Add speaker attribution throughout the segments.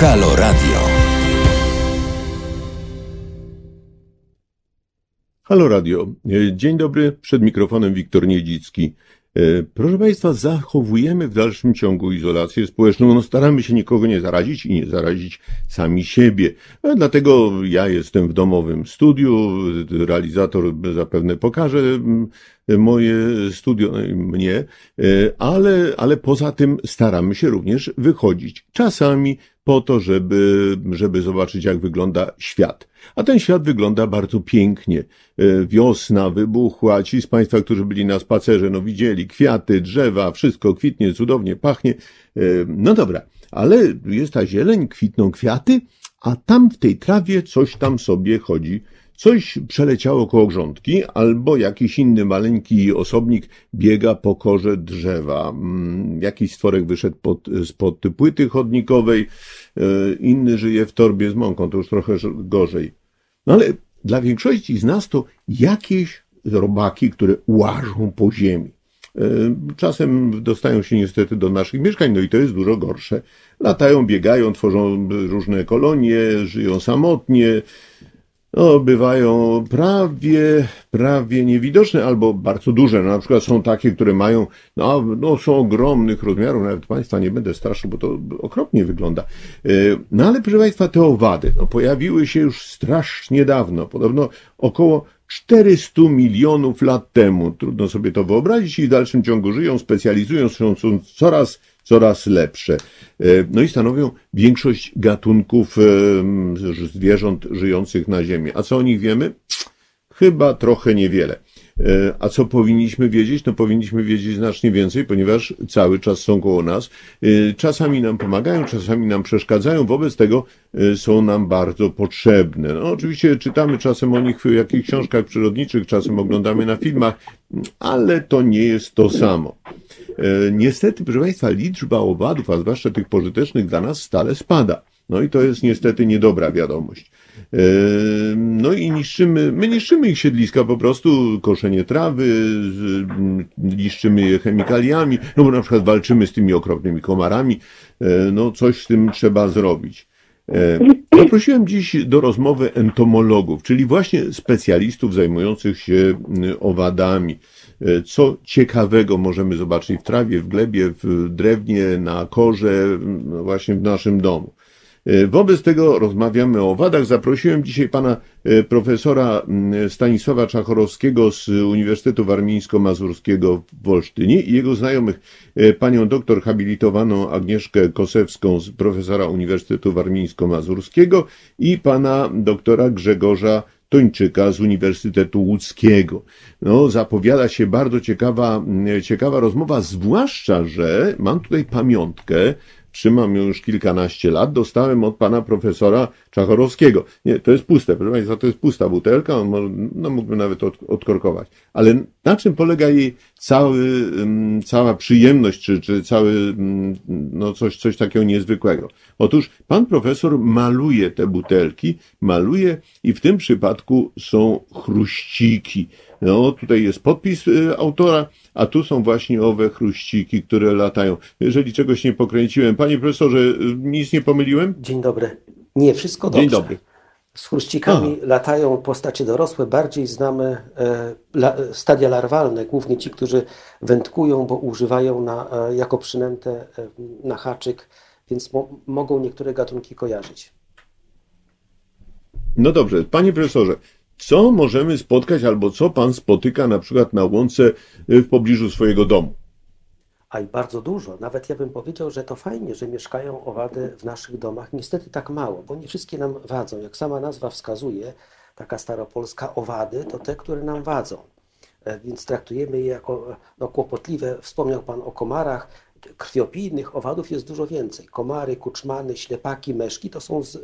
Speaker 1: Halo Radio.
Speaker 2: Halo Radio. Dzień dobry, przed mikrofonem Wiktor Niedzicki. E, proszę Państwa, zachowujemy w dalszym ciągu izolację społeczną. No, staramy się nikogo nie zarazić i nie zarazić sami siebie. A dlatego ja jestem w domowym studiu. Realizator zapewne pokaże moje studio, no mnie, e, ale, ale poza tym staramy się również wychodzić. Czasami po to, żeby, żeby zobaczyć, jak wygląda świat. A ten świat wygląda bardzo pięknie. E, wiosna wybuchła. Ci z Państwa, którzy byli na spacerze, no widzieli kwiaty, drzewa, wszystko kwitnie, cudownie pachnie. E, no dobra, ale jest ta zieleń, kwitną kwiaty, a tam w tej trawie coś tam sobie chodzi Coś przeleciało koło grządki, albo jakiś inny maleńki osobnik biega po korze drzewa. Mm, jakiś stworek wyszedł pod, spod płyty chodnikowej, inny żyje w torbie z mąką, to już trochę gorzej. No ale dla większości z nas to jakieś robaki, które łażą po ziemi. E, czasem dostają się niestety do naszych mieszkań, no i to jest dużo gorsze. Latają, biegają, tworzą różne kolonie, żyją samotnie, no, bywają prawie, prawie niewidoczne albo bardzo duże. No, na przykład są takie, które mają, no, no są ogromnych rozmiarów, nawet Państwa nie będę straszył, bo to okropnie wygląda. E, no ale proszę Państwa, te owady no, pojawiły się już strasznie dawno, podobno około 400 milionów lat temu. Trudno sobie to wyobrazić i w dalszym ciągu żyją, specjalizują się, są coraz coraz lepsze. E, no i stanowią większość gatunków e, zwierząt żyjących na Ziemi. A co o nich wiemy? Chyba trochę niewiele. E, a co powinniśmy wiedzieć? No powinniśmy wiedzieć znacznie więcej, ponieważ cały czas są koło nas. Czasami nam pomagają, czasami nam przeszkadzają, wobec tego są nam bardzo potrzebne. No oczywiście czytamy czasem o nich w jakichś książkach przyrodniczych, czasem oglądamy na filmach, ale to nie jest to samo. E, niestety, proszę Państwa, liczba owadów, a zwłaszcza tych pożytecznych dla nas, stale spada. No i to jest niestety niedobra wiadomość. E, no i niszczymy, my niszczymy ich siedliska po prostu, koszenie trawy, niszczymy je chemikaliami, no bo na przykład walczymy z tymi okropnymi komarami, e, no coś z tym trzeba zrobić. Zaprosiłem dziś do rozmowy entomologów, czyli właśnie specjalistów zajmujących się owadami. E, co ciekawego możemy zobaczyć w trawie, w glebie, w drewnie, na korze, no właśnie w naszym domu. E, wobec tego rozmawiamy o owadach. Zaprosiłem dzisiaj pana e, profesora Stanisława Czachorowskiego z Uniwersytetu Warmińsko-Mazurskiego w Wolsztynie i jego znajomych, panią doktor habilitowaną Agnieszkę Kosewską z profesora Uniwersytetu Warmińsko-Mazurskiego i pana doktora Grzegorza Tończyka z Uniwersytetu Łódzkiego. No, zapowiada się bardzo ciekawa, ciekawa rozmowa, zwłaszcza, że mam tutaj pamiątkę trzymam już kilkanaście lat, dostałem od pana profesora Czachorowskiego. Nie, to jest puste, proszę Państwa, to jest pusta butelka, on może, no mógłby nawet od, odkorkować. Ale na czym polega jej cały, cała przyjemność, czy, czy cały, no coś, coś takiego niezwykłego? Otóż pan profesor maluje te butelki, maluje i w tym przypadku są chruściki. No, tutaj jest podpis y, autora, a tu są właśnie owe chruściki, które latają. Jeżeli czegoś nie pokręciłem, panie profesorze, y, nic nie pomyliłem?
Speaker 3: Dzień dobry. Nie, wszystko dobrze.
Speaker 2: Dzień dobry.
Speaker 3: Z chruścikami Aha. latają postacie dorosłe. Bardziej znamy e, la, stadia larwalne, głównie ci, którzy wędkują, bo używają na, e, jako przynętę e, na haczyk, więc mo, mogą niektóre gatunki kojarzyć.
Speaker 2: No dobrze, panie profesorze, co możemy spotkać albo co pan spotyka na przykład na łące y, w pobliżu swojego domu?
Speaker 3: A i bardzo dużo. Nawet ja bym powiedział, że to fajnie, że mieszkają owady w naszych domach. Niestety tak mało, bo nie wszystkie nam wadzą. Jak sama nazwa wskazuje, taka staropolska owady to te, które nam wadzą. E, więc traktujemy je jako no, kłopotliwe. Wspomniał Pan o komarach. Krwiopijnych owadów jest dużo więcej. Komary, kuczmany, ślepaki, meszki to są z e,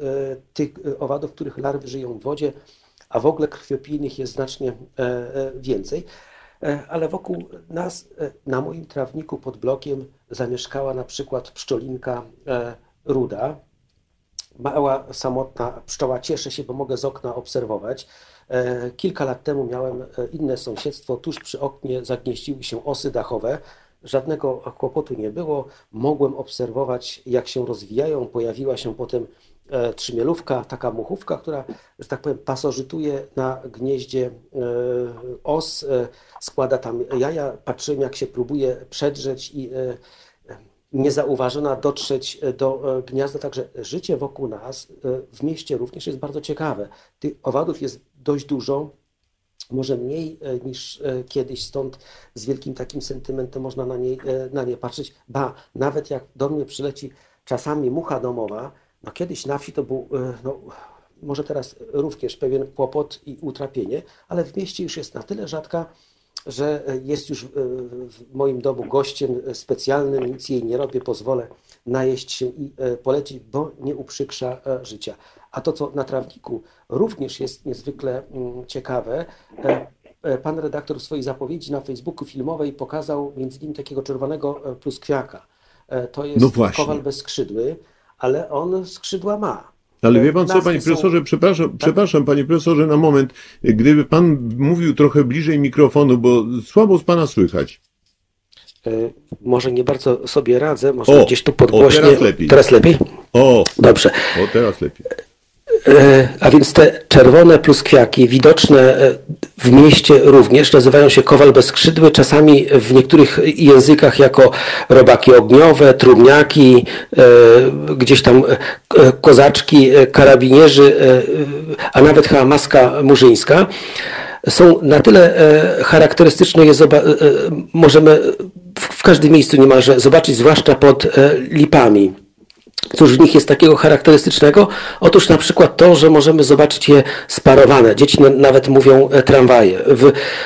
Speaker 3: tych e, owadów, których larwy żyją w wodzie a w ogóle krwiopijnych jest znacznie e, e, więcej. E, ale wokół nas, na moim trawniku pod blokiem, zamieszkała na przykład pszczolinka ruda. Mała, samotna pszczoła. Cieszę się, bo mogę z okna obserwować. Kilka lat temu miałem inne sąsiedztwo. Tuż przy oknie zagnieździły się osy dachowe. żadnego kłopotu nie było. Mogłem obserwować, jak się rozwijają. Pojawiła się potem trzymielówka, taka muchówka, która, że tak powiem, pasożytuje na gnieździe e, os, e, składa tam jaja. Patrzyłem, jak się próbuje przedrzeć i e, niezauważona dotrzeć do e, gniazda. Także życie wokół nas, e, w mieście również jest bardzo ciekawe. Tych owadów jest dość dużo, może mniej e, niż e, kiedyś, stąd z wielkim takim sentymentem można na, niej, e, na nie patrzeć. Ba, nawet jak do mnie przyleci czasami mucha domowa, no kiedyś na wsi to był, e, no, może teraz również pewien kłopot i utrapienie, ale w mieście już jest na tyle rzadka, że jest już w moim domu gościem specjalnym, nic jej nie robię, pozwolę najeść się i e, polecić, bo nie uprzykrza e, życia. A to, co na trawniku również jest niezwykle mm, ciekawe, pan redaktor w swojej zapowiedzi na Facebooku filmowej pokazał między innymi takiego czerwonego pluskwiaka. To jest
Speaker 2: No właśnie.
Speaker 3: kowal bezskrzydły, ale on skrzydła ma.
Speaker 2: Ale
Speaker 3: E,
Speaker 2: wie pan co, panie
Speaker 3: są-
Speaker 2: profesorze, przepraszam, przepraszam, panie profesorze, na moment. Gdyby pan mówił trochę bliżej mikrofonu, bo słabo z pana słychać.
Speaker 3: E, Może nie bardzo sobie radzę, może
Speaker 2: O,
Speaker 3: gdzieś tu
Speaker 2: o,
Speaker 3: podgłośnie.
Speaker 2: teraz lepiej.
Speaker 3: Teraz lepiej?
Speaker 2: O,
Speaker 3: Dobrze.
Speaker 2: o teraz lepiej.
Speaker 3: E, A więc te czerwone pluskwiaki, widoczne e, w mieście również, nazywają się kowal bezskrzydły, czasami w niektórych językach jako robaki ogniowe, trumniaki, e, gdzieś tam kozaczki, karabinierzy, a nawet chyba maska murzyńska. Są na tyle charakterystyczne, je możemy w, każdym miejscu niemalże zobaczyć, zwłaszcza pod lipami. Cóż w nich jest takiego charakterystycznego? Otóż na przykład to, że możemy zobaczyć je sparowane. Dzieci na- nawet mówią e, tramwaje.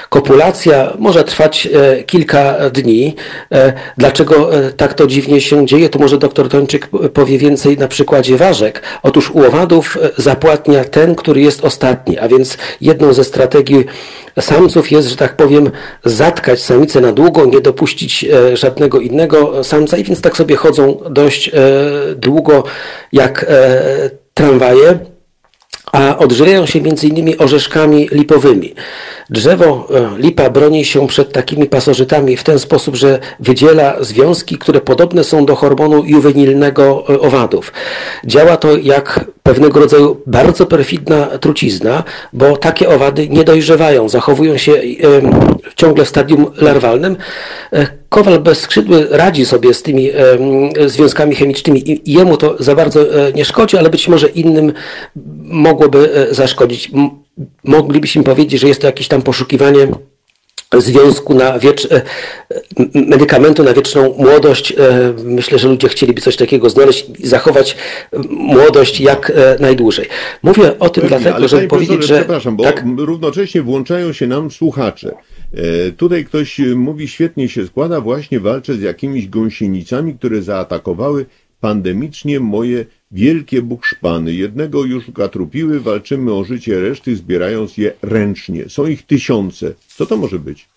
Speaker 3: Kopulacja może trwać e, kilka dni. E, dlaczego tak to dziwnie się dzieje? To może doktor Tończyk powie więcej na przykładzie ważek. Otóż u owadów zapłatnia ten, który jest ostatni, a więc jedną ze strategii samców jest, że tak powiem, zatkać samicę na długo, nie dopuścić e, żadnego innego samca. I więc tak sobie chodzą dość e, długo jak e, tramwaje a odżywiają się innymi orzeszkami lipowymi. Drzewo e, lipa broni się przed takimi pasożytami w ten sposób, że wydziela związki, które podobne są do hormonu juwenilnego e, owadów. Działa to jak pewnego rodzaju bardzo perfidna trucizna, bo takie owady nie dojrzewają, zachowują się e, ciągle w stadium larwalnym. E, Kowal bezskrzydły radzi sobie z tymi em, związkami chemicznymi i jemu to za bardzo e, nie szkodzi, ale być może innym mogłoby e, zaszkodzić. M- Moglibyśmy powiedzieć, że jest to jakieś tam poszukiwanie związku na wiecz, e, medykamentu na wieczną młodość. E, Myślę, że ludzie chcieliby coś takiego znaleźć i zachować e, młodość jak najdłużej. Mówię o tym
Speaker 2: Pewnie,
Speaker 3: dlatego, żeby powiedzieć, że
Speaker 2: Przepraszam, bo
Speaker 3: tak,
Speaker 2: równocześnie włączają się nam słuchacze. Tutaj ktoś mówi, świetnie się składa, właśnie walczę z jakimiś gąsienicami, które zaatakowały pandemicznie moje wielkie bukszpany. Jednego już ukatrupiły, walczymy o życie reszty, zbierając je ręcznie. Są ich tysiące. Co to może być?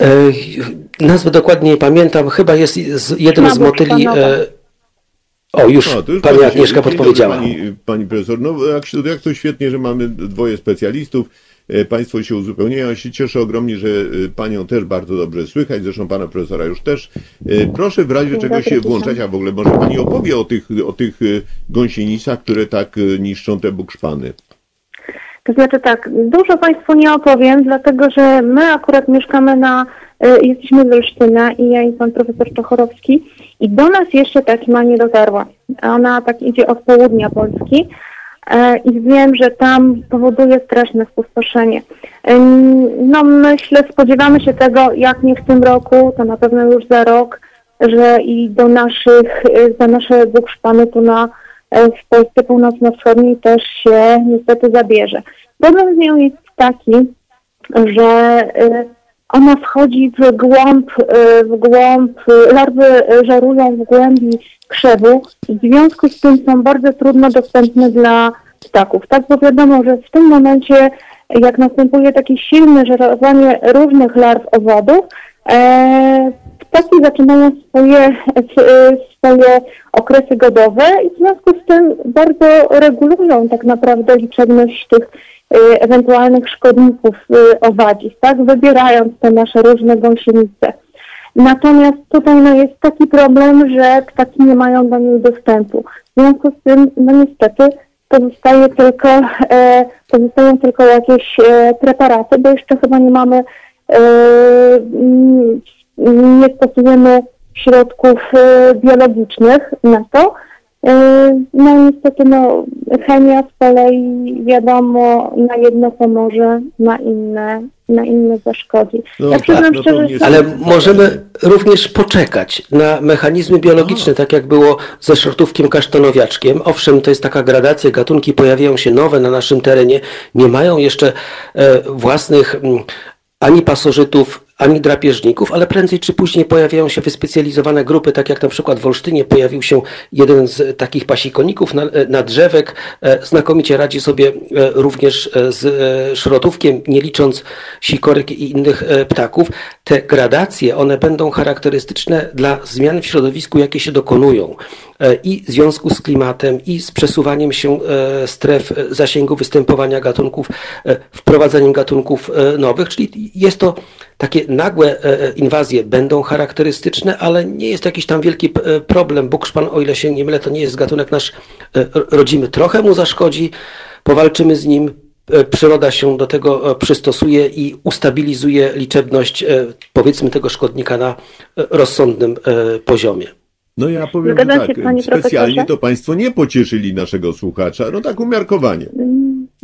Speaker 3: E, Nazwę dokładnie nie pamiętam, chyba jest z, jeden z motyli. E, o, już
Speaker 2: A, już
Speaker 3: pani Agnieszka podpowiedziała.
Speaker 2: Pani, pani profesor, no jak, jak to świetnie, że mamy dwoje specjalistów. E, Państwo się uzupełniają. Ja się cieszę ogromnie, że e, panią też bardzo dobrze słychać, zresztą pana profesora już też. E, Proszę w razie czego się włączać, a w ogóle może pani opowie o tych, o tych gąsienicach, które tak niszczą te bukszpany.
Speaker 1: To znaczy tak, dużo Państwu nie opowiem, dlatego że my akurat mieszkamy na, jesteśmy z Olsztyna i ja i pan profesor Czochorowski i do nas jeszcze ta ćma nie dotarła. Ona tak idzie od południa Polski i wiem, że tam powoduje straszne spustoszenie. Ym, No myślę, spodziewamy się tego, jak nie w tym roku, to na pewno już za rok, że i do naszych, y, za nasze bukszpany tu na e, w Polsce Północno-Wschodniej też się niestety zabierze. Problem z nią jest taki, że ona wchodzi w głąb, y, w głąb, y, larwy y, żerują w głębi krzewu w związku z tym są bardzo trudno dostępne dla ptaków. Tak, bo wiadomo, że w tym momencie, jak następuje takie silne żerowanie różnych larw owadów, e, ptaki zaczynają swoje, swoje okresy godowe i w związku z tym bardzo regulują tak naprawdę liczebność tych ewentualnych szkodników e, owadzich, tak, wybierając te nasze różne gąsienice. Natomiast tutaj no, jest taki problem, że ptaki nie mają do niej dostępu. W związku z tym, no niestety, pozostaje tylko, e, pozostają tylko jakieś e, preparaty, bo jeszcze chyba nie mamy, e, mm, nie stosujemy środków e, biologicznych na to. E, No niestety no, chemia z kolei wiadomo na jedno pomoże, na inne, na inne zaszkodzi.
Speaker 2: No
Speaker 1: ja
Speaker 2: tak,
Speaker 1: przyznam
Speaker 2: no to
Speaker 1: szczerze, że
Speaker 3: Ale możemy również poczekać na mechanizmy biologiczne, tak jak było ze szortówkiem kasztanowiaczkiem. Owszem, to jest taka gradacja, gatunki pojawiają się nowe na naszym terenie, nie mają jeszcze e, własnych mm, ani pasożytów, ani drapieżników, ale prędzej czy później pojawiają się wyspecjalizowane grupy, tak jak na przykład w Olsztynie pojawił się jeden z takich pasikoników na, na drzewek, e, znakomicie radzi sobie e, również e, z e, szrotówkiem, nie licząc sikorek i innych e, ptaków. Te gradacje, one będą charakterystyczne dla zmian w środowisku, jakie się dokonują e, i w związku z klimatem, i z przesuwaniem się e, stref e, zasięgu występowania gatunków, e, wprowadzaniem gatunków e, nowych, czyli jest to takie nagłe e, inwazje będą charakterystyczne, ale nie jest jakiś tam wielki e, problem. Bukszpan, o ile się nie mylę, to nie jest gatunek nasz e, ro- rodzimy. Trochę mu zaszkodzi, powalczymy z nim, e, przyroda się do tego e, przystosuje i ustabilizuje liczebność, e, powiedzmy, tego szkodnika na e, rozsądnym e, poziomie.
Speaker 2: No ja powiem,
Speaker 1: Zgadzam
Speaker 2: że
Speaker 1: się,
Speaker 2: tak,
Speaker 1: panie
Speaker 2: specjalnie
Speaker 1: profesorze.
Speaker 2: to Państwo nie pocieszyli naszego słuchacza, no tak umiarkowanie.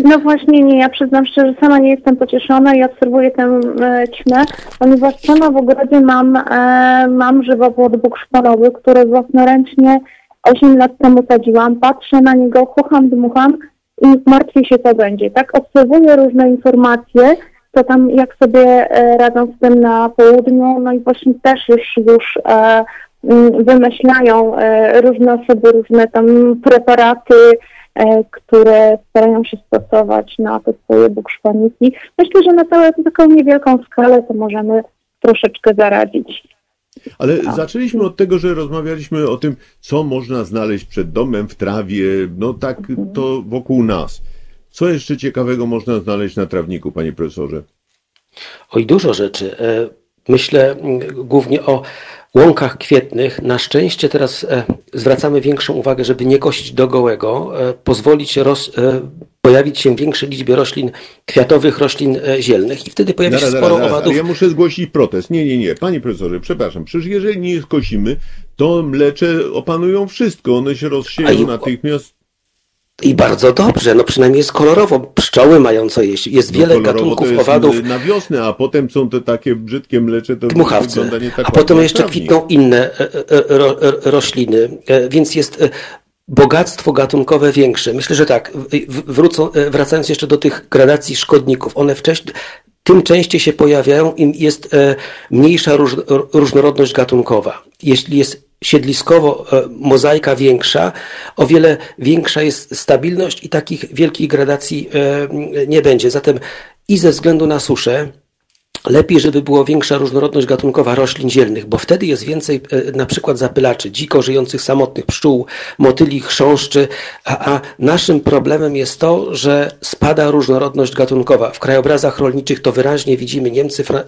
Speaker 1: No właśnie nie, ja przyznam szczerze, sama nie jestem pocieszona i obserwuję tę e, ćmę, ponieważ sama w ogrodzie mam, e, mam żywopłot bóg szpanowy, który własnoręcznie 8 lat temu sadziłam, patrzę na niego, chucham, dmucham i martwię się co będzie, tak? Obserwuję różne informacje, to tam jak sobie e, radzą z tym na południu, no i właśnie też już, już e, mm, wymyślają e, różne osoby, różne tam preparaty, które starają się stosować na te swoje bukszpaniki. Myślę, że na całą taką niewielką skalę to możemy troszeczkę zaradzić.
Speaker 2: Ale zaczęliśmy od tego, że rozmawialiśmy o tym, co można znaleźć przed domem, w trawie, no tak to wokół nas. Co jeszcze ciekawego można znaleźć na trawniku, panie profesorze?
Speaker 3: Oj, dużo rzeczy. E, Myślę mm, głównie o łąkach kwietnych. Na szczęście teraz e, zwracamy większą uwagę, żeby nie kosić do gołego, e, pozwolić roz, e, pojawić się większej liczbie roślin kwiatowych, roślin zielnych i wtedy pojawi się sporo
Speaker 2: zaraz,
Speaker 3: owadów.
Speaker 2: ale ja muszę zgłosić protest. Nie, nie, nie. Panie profesorze, przepraszam. Przecież jeżeli nie skosimy, to mlecze opanują wszystko. One się rozsieją natychmiast.
Speaker 3: I bardzo dobrze, no przynajmniej jest kolorowo. Pszczoły mają co jeść. Jest
Speaker 2: No,
Speaker 3: wiele gatunków
Speaker 2: jest
Speaker 3: owadów.
Speaker 2: na wiosnę, a potem są te takie brzydkie mlecze, to
Speaker 3: dmuchawce,
Speaker 2: tak
Speaker 3: a potem jeszcze
Speaker 2: trawnik.
Speaker 3: kwitną inne e, e, ro, e, rośliny, E, więc jest bogactwo gatunkowe większe. Myślę, że tak, wrócą, wracając jeszcze do tych gradacji szkodników, one wcześniej, tym częściej się pojawiają, im jest mniejsza róż, różnorodność gatunkowa. Jeśli jest siedliskowo e, mozaika większa, o wiele większa jest stabilność i takich wielkich gradacji e, nie będzie. Zatem i ze względu na suszę, Lepiej, żeby była większa różnorodność gatunkowa roślin zielnych, bo wtedy jest więcej e, na przykład zapylaczy, dziko żyjących samotnych pszczół, motyli, chrząszczy, a, a naszym problemem jest to, że spada różnorodność gatunkowa. W krajobrazach rolniczych to wyraźnie widzimy. Niemcy, Fra, e,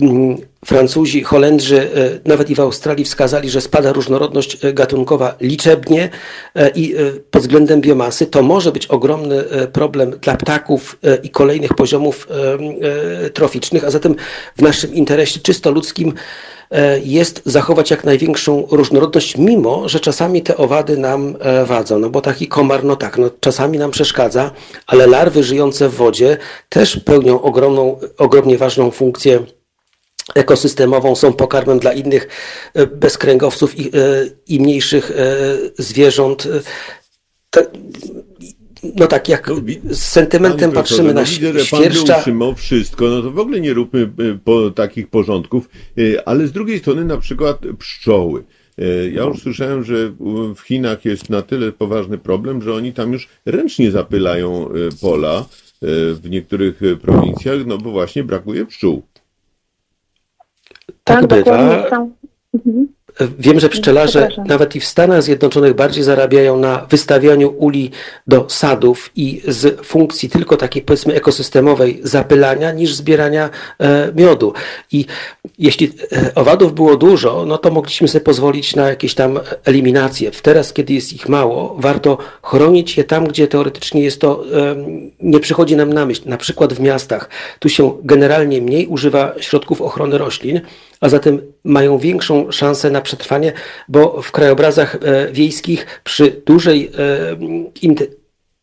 Speaker 3: mm, Francuzi, Holendrzy, e, nawet i w Australii wskazali, że spada różnorodność e, gatunkowa liczebnie e, i pod względem biomasy. To może być ogromny problem dla ptaków i kolejnych poziomów troficznych, a zatem w naszym interesie czysto ludzkim jest zachować jak największą różnorodność, mimo że czasami te owady nam wadzą. No bo taki komar, no tak, no czasami nam przeszkadza, ale larwy żyjące w wodzie też pełnią ogromną, ogromnie ważną funkcję ekosystemową, są pokarmem dla innych e, bezkręgowców i, e, i mniejszych e, zwierząt. No tak, jak
Speaker 2: No,
Speaker 3: z sentymentem
Speaker 2: Panie
Speaker 3: patrzymy na
Speaker 2: no widzę, że pan utrzymał wszystko, no to w ogóle nie róbmy po takich porządków, ale z drugiej strony na przykład pszczoły. Ja już słyszałem, że w Chinach jest na tyle poważny problem, że oni tam już ręcznie zapylają pola w niektórych prowincjach, no bo właśnie brakuje pszczół.
Speaker 3: Tak bywa.
Speaker 1: są. Mhm.
Speaker 3: Wiem, że pszczelarze nawet i w Stanach Zjednoczonych bardziej zarabiają na wystawianiu uli do sadów i z funkcji tylko takiej powiedzmy ekosystemowej zapylania niż zbierania e, miodu. I jeśli e, owadów było dużo, no to mogliśmy sobie pozwolić na jakieś tam eliminacje. Teraz, kiedy jest ich mało, warto chronić je tam, gdzie teoretycznie jest to, nie przychodzi nam na myśl. Na przykład w miastach. Tu się generalnie mniej używa środków ochrony roślin, a zatem mają większą szansę na przetrwanie, bo w krajobrazach e, wiejskich przy dużej e,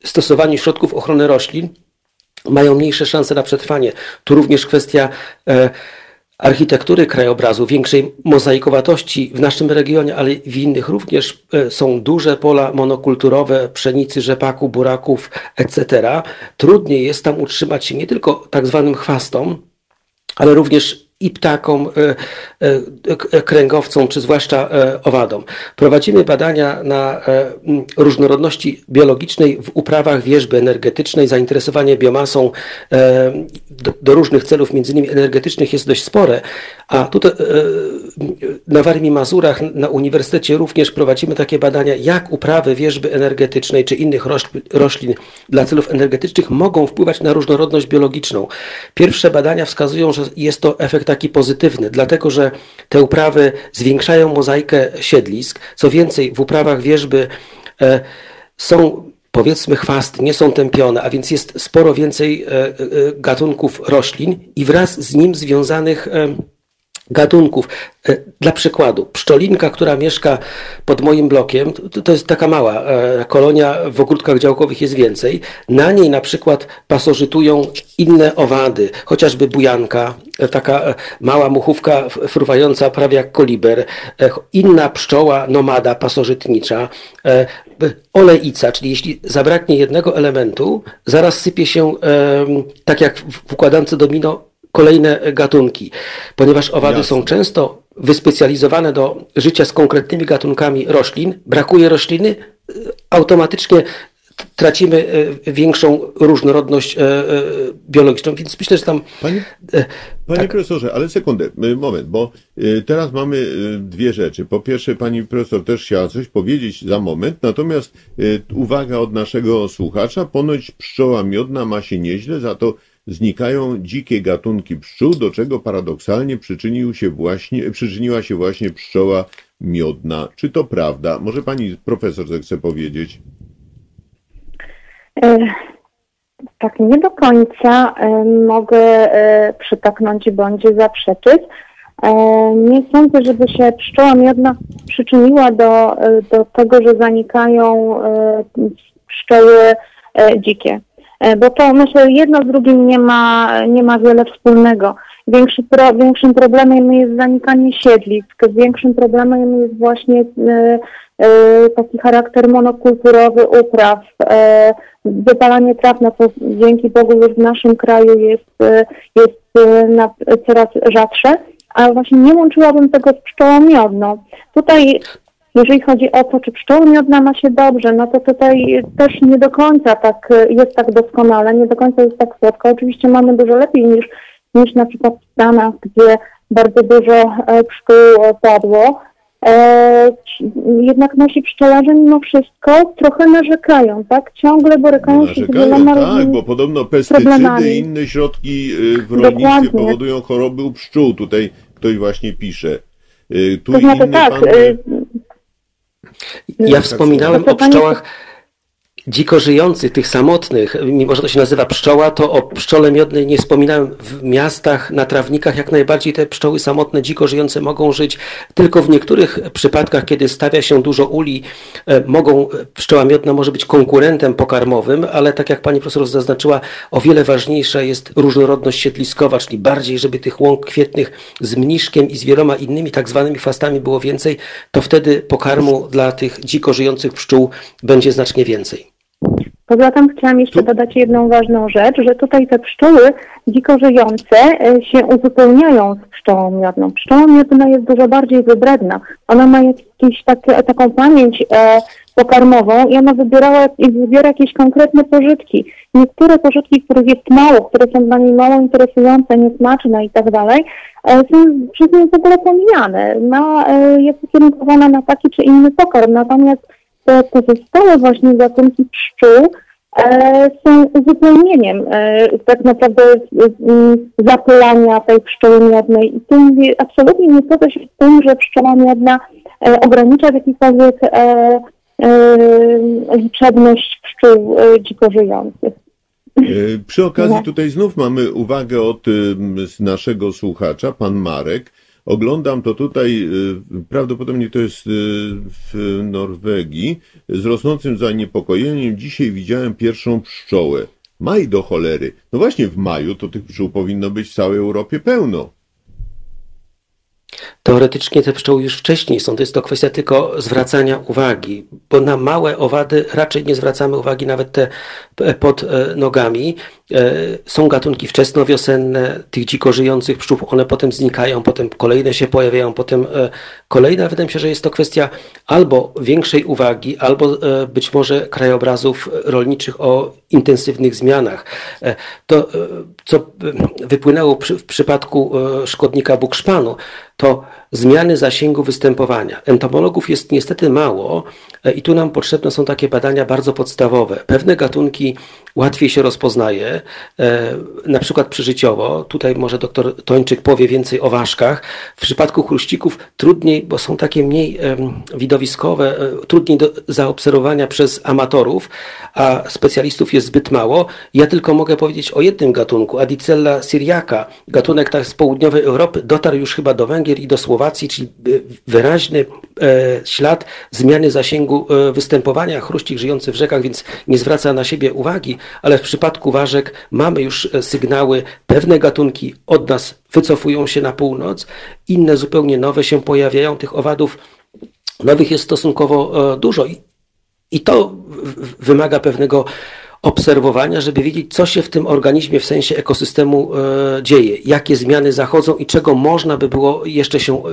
Speaker 3: stosowaniu środków ochrony roślin mają mniejsze szanse na przetrwanie. Tu również kwestia e, architektury krajobrazu, większej mozaikowatości w naszym regionie, ale w innych również są duże pola monokulturowe, pszenicy, rzepaku, buraków, etc. Trudniej jest tam utrzymać się nie tylko tak zwanym chwastom, ale również i ptakom, e, e, kręgowcom, czy zwłaszcza e, owadom. Prowadzimy badania na różnorodności biologicznej w uprawach wierzby energetycznej. Zainteresowanie biomasą do, różnych celów, między innymi energetycznych, jest dość spore, a tutaj na Warmii Mazurach na Uniwersytecie również prowadzimy takie badania, jak uprawy wierzby energetycznej czy innych roślin dla celów energetycznych mogą wpływać na różnorodność biologiczną. Pierwsze badania wskazują, że jest to efekt taki pozytywny, dlatego że te uprawy zwiększają mozaikę siedlisk. Co więcej, w uprawach wierzby e, są powiedzmy chwasty, nie są tępione, a więc jest sporo więcej e, e, gatunków roślin i wraz z nim związanych gatunków. E, dla przykładu, pszczolinka, która mieszka pod moim blokiem, to, to, jest taka mała e, kolonia, w ogródkach działkowych jest więcej. Na niej na przykład pasożytują inne owady, chociażby bujanka, e, taka mała muchówka fruwająca prawie jak koliber, inna pszczoła nomada pasożytnicza, olejca, czyli jeśli zabraknie jednego elementu, zaraz sypie się, tak jak w układance domino, kolejne gatunki, ponieważ owady Jasne. są często wyspecjalizowane do życia z konkretnymi gatunkami roślin, brakuje rośliny, automatycznie tracimy e, większą różnorodność e, biologiczną, więc myślę, że tam...
Speaker 2: Panie, panie tak. profesorze, ale sekundę, moment, bo teraz mamy dwie rzeczy. Po pierwsze, pani profesor też chciała coś powiedzieć za moment, natomiast uwaga od naszego słuchacza, ponoć pszczoła miodna ma się nieźle, za to znikają dzikie gatunki pszczół, do czego paradoksalnie przyczynił się właśnie, przyczyniła się właśnie pszczoła miodna. Czy to prawda? Może pani profesor zechce powiedzieć?
Speaker 1: E, tak, nie do końca e, mogę e, przytaknąć bądź zaprzeczyć. Nie sądzę, żeby się pszczoła miodna przyczyniła do, do tego, że zanikają pszczoły dzikie. E, bo to myślę jedno z drugim nie ma, nie ma wiele wspólnego. Większy pro, większym problemem jest zanikanie siedlisk, większym problemem jest właśnie e, e, taki charakter monokulturowy upraw, e, wypalanie traw, na co dzięki Bogu już w naszym kraju jest, jest na, coraz rzadsze, a właśnie nie łączyłabym tego z pszczołą miodną. Tutaj jeżeli chodzi o to, czy pszczoła miodna ma się dobrze, no to tutaj też nie do końca tak jest tak doskonale, nie do końca jest tak słodko. Oczywiście mamy dużo lepiej niż, niż na przykład w Stanach, gdzie bardzo dużo e, pszczół padło. E, jednak nasi pszczelarze mimo wszystko trochę narzekają, tak? Ciągle borykają się z wieloma
Speaker 2: Tak, bo podobno pestycydy i inne środki w rolnictwie powodują choroby u pszczół. Tutaj ktoś właśnie pisze.
Speaker 1: Tu to znaczy tak, pan...
Speaker 3: Ja wspominałem o pszczołach dziko żyjących, tych samotnych, mimo że to się nazywa pszczoła, to o pszczole miodnej nie wspominałem. W miastach, na trawnikach jak najbardziej te pszczoły samotne, dziko żyjące mogą żyć. Tylko w niektórych przypadkach, kiedy stawia się dużo uli, e, mogą, pszczoła miodna może być konkurentem pokarmowym, ale tak jak pani profesor zaznaczyła, o wiele ważniejsza jest różnorodność siedliskowa, czyli bardziej, żeby tych łąk kwietnych z mniszkiem i z wieloma innymi tak zwanymi chwastami było więcej, to wtedy pokarmu dla tych dziko żyjących pszczół będzie znacznie więcej.
Speaker 1: Poza tym chciałam jeszcze dodać jedną ważną rzecz, że tutaj te pszczoły dziko żyjące e, się uzupełniają z pszczołą miodną. Pszczoła miodna jest dużo bardziej wybredna. Ona ma jakieś takie, taką pamięć e, pokarmową i ona wybierała, wybiera jakieś konkretne pożytki. niektóre pożytki, których jest mało, które są dla niej mało interesujące, niesmaczne i tak dalej, są przez nią w ogóle pomijane. Ma, jest ukierunkowana na taki czy inny pokarm, natomiast te pozostałe właśnie gatunki pszczół E, są uzupełnieniem e, tak naprawdę zapylania tej pszczoły miodnej. I tu mówię, absolutnie nie zgodzę się z tym, że pszczoła miodna e, ogranicza w jakikolwiek liczebność pszczół dziko żyjących.
Speaker 2: Przy okazji tutaj znów mamy uwagę od naszego słuchacza, pan Marek, Oglądam to tutaj, y, prawdopodobnie to jest y, w Norwegii, z rosnącym zaniepokojeniem. Dzisiaj widziałem pierwszą pszczołę. Maj do cholery. No właśnie w maju to tych pszczół powinno być w całej Europie pełno.
Speaker 3: Teoretycznie te pszczoły już wcześniej są, to jest to kwestia tylko zwracania uwagi, bo na małe owady raczej nie zwracamy uwagi, nawet te pod e, nogami. E, są gatunki wczesnowiosenne tych dziko żyjących pszczół, one potem znikają, potem kolejne się pojawiają, potem e, kolejne. Wydaje mi się, że jest to kwestia albo większej uwagi, albo być może krajobrazów rolniczych o intensywnych zmianach. To, co wypłynęło w przypadku szkodnika bukszpanu, to zmiany zasięgu występowania. Entomologów jest niestety mało e, i tu nam potrzebne są takie badania bardzo podstawowe. Pewne gatunki łatwiej się rozpoznaje, e, na przykład przyżyciowo. Tutaj może doktor Tończyk powie więcej o ważkach. W przypadku chruścików trudniej, bo są takie mniej widowiskowe, e, trudniej do zaobserwowania przez amatorów, a specjalistów jest zbyt mało. Ja tylko mogę powiedzieć o jednym gatunku, Adicella syriaca. Gatunek tak z południowej Europy dotarł już chyba do Węgier i do Słowacji, czyli wyraźny e, ślad zmiany zasięgu występowania chruścik żyjący w rzekach, więc nie zwraca na siebie uwagi ale w przypadku ważek mamy już e, sygnały, pewne gatunki od nas wycofują się na północ, inne zupełnie nowe się pojawiają, tych owadów nowych jest stosunkowo e, dużo i to wymaga pewnego obserwowania, żeby wiedzieć, co się w tym organizmie w sensie ekosystemu e, dzieje, jakie zmiany zachodzą i czego można by było jeszcze się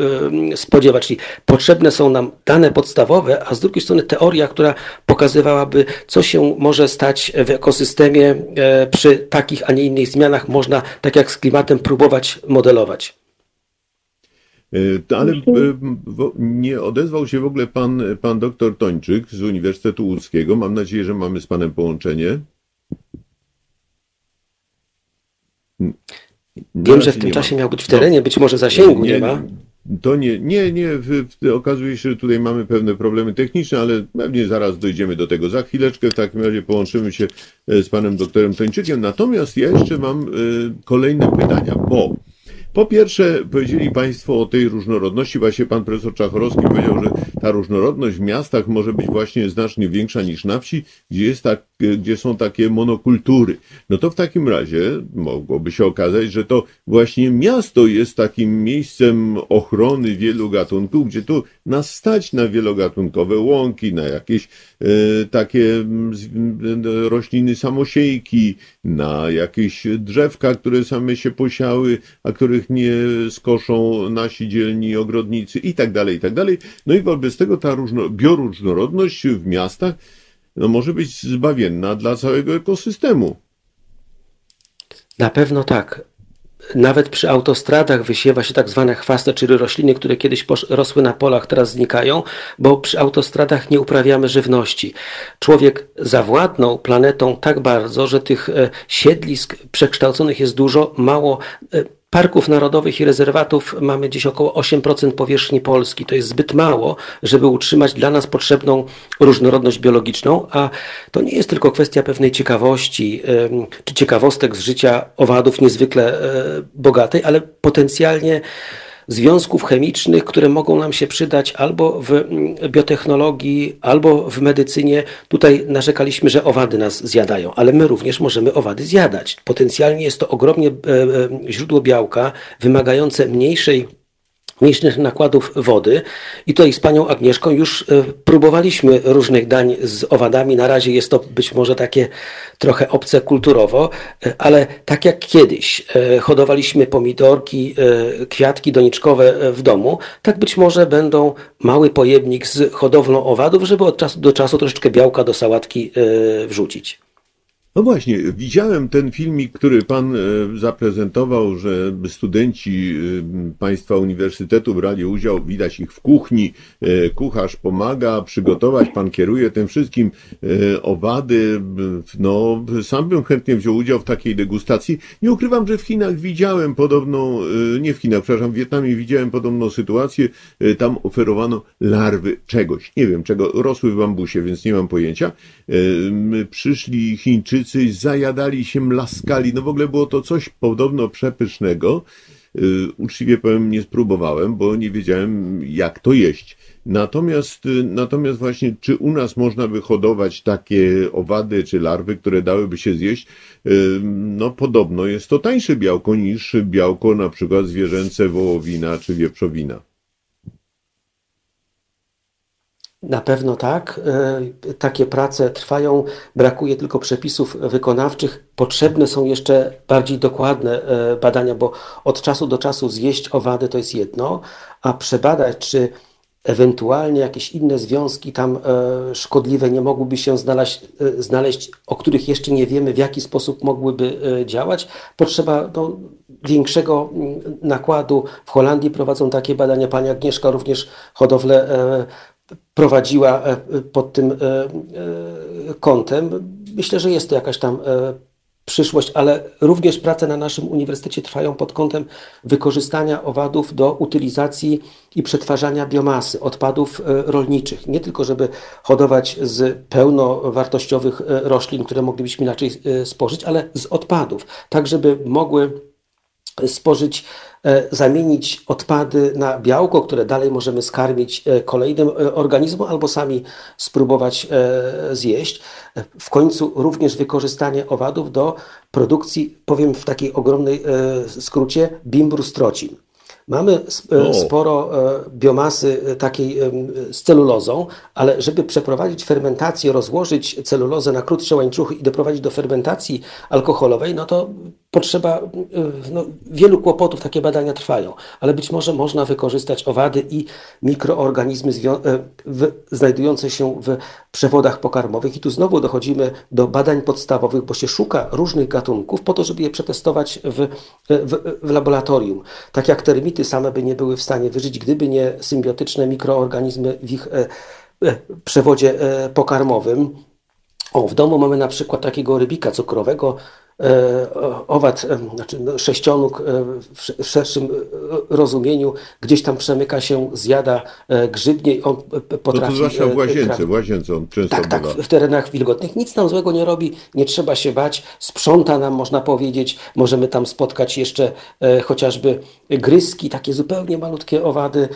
Speaker 3: e, spodziewać. Czyli potrzebne są nam dane podstawowe, a z drugiej strony teoria, która pokazywałaby, co się może stać w ekosystemie e, przy takich, a nie innych zmianach, można, tak jak z klimatem, próbować modelować.
Speaker 2: E, ale e, nie odezwał się w ogóle pan, pan doktor Tończyk z Uniwersytetu Łódzkiego. Mam nadzieję, że mamy z panem połączenie.
Speaker 3: Wiem, że w tym czasie miał być w terenie, no, być może zasięgu nie, nie ma.
Speaker 2: To nie, nie, nie. W, w, okazuje się, że tutaj mamy pewne problemy techniczne, ale pewnie zaraz dojdziemy do tego. Za chwileczkę w takim razie połączymy się e, z panem doktorem Tończykiem. Natomiast ja jeszcze mam y, kolejne pytania, bo po pierwsze, powiedzieli Państwo o tej różnorodności. Właśnie pan profesor Czachorowski powiedział, że ta różnorodność w miastach może być właśnie znacznie większa niż na wsi, gdzie, jest tak, gdzie są takie monokultury. No to w takim razie mogłoby się okazać, że to właśnie miasto jest takim miejscem ochrony wielu gatunków, gdzie tu nas stać na wielogatunkowe łąki, na jakieś e, takie rośliny samosiejki, na jakieś drzewka, które same się posiały, a których nie skoszą nasi dzielni ogrodnicy i tak dalej, i tak dalej. No i wobec tego ta różno, bioróżnorodność w miastach no, może być zbawienna dla całego ekosystemu.
Speaker 3: Na pewno tak nawet przy autostradach wysiewa się tak zwane chwaste, czyli rośliny, które kiedyś rosły na polach, teraz znikają, bo przy autostradach nie uprawiamy żywności. Człowiek zawładnął planetą tak bardzo, że tych e, siedlisk przekształconych jest dużo, mało e, Parków narodowych i rezerwatów mamy dziś około 8% powierzchni Polski. To jest zbyt mało, żeby utrzymać dla nas potrzebną różnorodność biologiczną, a to nie jest tylko kwestia pewnej ciekawości czy ciekawostek z życia owadów niezwykle e, bogatej, ale potencjalnie związków chemicznych, które mogą nam się przydać albo w mm, biotechnologii, albo w medycynie. Tutaj narzekaliśmy, że owady nas zjadają, ale my również możemy owady zjadać. Potencjalnie jest to ogromnie e, e, źródło białka, wymagające mniejszej mniejszych nakładów wody. I tutaj z panią Agnieszką już e, próbowaliśmy różnych dań z owadami. Na razie jest to być może takie trochę obce kulturowo, e, ale tak jak kiedyś e, hodowaliśmy pomidorki, kwiatki doniczkowe w domu, tak być może będą mały pojemnik z hodowlą owadów, żeby od czasu do czasu troszeczkę białka do sałatki wrzucić.
Speaker 2: No właśnie, widziałem ten filmik, który pan e, zaprezentował, że studenci e, Państwa Uniwersytetu brali udział, widać ich w kuchni, e, kucharz pomaga przygotować, pan kieruje tym wszystkim owady. No, sam bym chętnie wziął udział w takiej degustacji. Nie ukrywam, że w Chinach widziałem podobną, nie w Chinach, przepraszam, w Wietnamie widziałem podobną sytuację. Tam oferowano larwy czegoś, nie wiem czego, rosły w bambusie, więc nie mam pojęcia. Przyszli Chińczycy, Chińczycy zajadali się, mlaskali. No w ogóle było to coś podobno przepysznego. Y, uczciwie powiem, nie spróbowałem, bo nie wiedziałem, jak to jeść. Natomiast, y, natomiast właśnie, czy u nas można by hodować takie owady czy larwy, które dałyby się zjeść? Y, no, podobno jest to tańsze białko niż białko na przykład zwierzęce wołowina czy wieprzowina.
Speaker 3: Na pewno tak. E, takie prace trwają, brakuje tylko przepisów wykonawczych. Potrzebne są jeszcze bardziej dokładne e, badania, bo od czasu do czasu zjeść owady to jest jedno, a przebadać, czy ewentualnie jakieś inne związki tam e, szkodliwe nie mogłyby się znaleźć, znaleźć, o których jeszcze nie wiemy, w jaki sposób mogłyby działać, potrzeba no, większego mm, nakładu. W Holandii prowadzą takie badania. Pani Agnieszka również hodowlę prowadziła e, pod tym e, e, kątem. Myślę, że jest to jakaś tam przyszłość, ale również prace na naszym uniwersytecie trwają pod kątem wykorzystania owadów do utylizacji i przetwarzania biomasy, odpadów rolniczych. Nie tylko, żeby hodować z pełnowartościowych roślin, które moglibyśmy inaczej spożyć, ale z odpadów, tak żeby mogły spożyć E, zamienić odpady na białko, które dalej możemy skarmić e, kolejnym e, organizmom albo sami spróbować zjeść. W końcu również wykorzystanie owadów do produkcji, powiem w takiej ogromnej skrócie, bimbru strocin. Mamy e, sporo e, biomasy e, takiej z celulozą, ale żeby przeprowadzić fermentację, rozłożyć celulozę na krótsze łańcuchy i doprowadzić do fermentacji alkoholowej, no to potrzeba no, wielu kłopotów, takie badania trwają, ale być może można wykorzystać owady i mikroorganizmy w, znajdujące się w przewodach pokarmowych. I tu znowu dochodzimy do badań podstawowych, bo się szuka różnych gatunków po to, żeby je przetestować w, w, w laboratorium. Tak jak termity same by nie były w stanie wyżyć, gdyby nie symbiotyczne mikroorganizmy w ich e, e, przewodzie e, pokarmowym. O, w domu mamy na przykład takiego rybika cukrowego, owad, e, znaczy no, sześcionóg e, w szerszym rozumieniu gdzieś tam przemyka się, zjada grzybnie i on potrafi...
Speaker 2: To, to zwłaszcza w łazience, w łazience on często
Speaker 3: Tak, tak, w terenach wilgotnych. Nic nam złego nie robi, nie trzeba się bać, sprząta nam, można powiedzieć. Możemy tam spotkać jeszcze chociażby gryzki, takie zupełnie malutkie owady,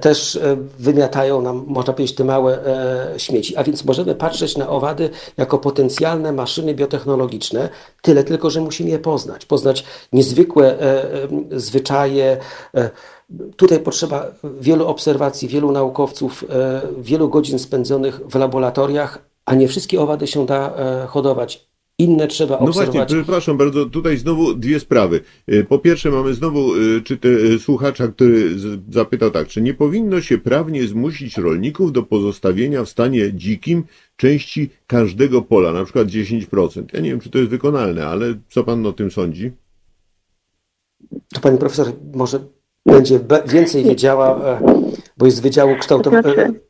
Speaker 3: też wymiatają nam, można powiedzieć, te małe śmieci. A więc możemy patrzeć na owady jako potencjalne maszyny biotechnologiczne, tyle tylko że musimy je poznać, poznać niezwykłe e, e, zwyczaje. E, tutaj potrzeba wielu obserwacji, wielu naukowców, wielu godzin spędzonych w laboratoriach, a nie wszystkie owady się da hodować. Inne trzeba obserwować.
Speaker 2: No właśnie, przepraszam bardzo, tutaj znowu dwie sprawy. Po pierwsze mamy znowu czy te, słuchacza, który zapytał tak, czy nie powinno się prawnie zmusić rolników do pozostawienia w stanie dzikim części każdego pola, na przykład 10%. Ja nie wiem, czy to jest wykonalne, ale co pan o tym sądzi?
Speaker 3: To pani profesor może będzie więcej wiedziała, e, bo jest z Wydziału Kształtowania. Znaczy,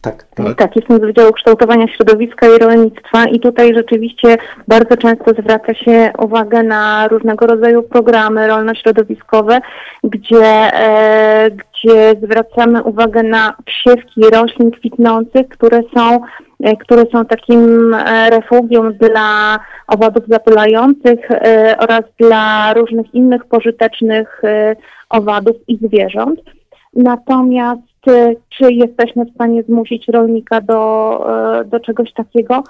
Speaker 1: tak. tak. Tak, jestem z Wydziału Kształtowania Środowiska i Rolnictwa i tutaj rzeczywiście bardzo często zwraca się uwagę na różnego rodzaju programy rolno-środowiskowe, gdzie, e, gdzie zwracamy uwagę na wsiewki roślin kwitnących, które są, e, które są takim e, refugium dla owadów zapylających e, oraz dla różnych innych pożytecznych owadów i zwierząt. Natomiast czy jesteśmy w stanie zmusić rolnika do, e, do czegoś takiego?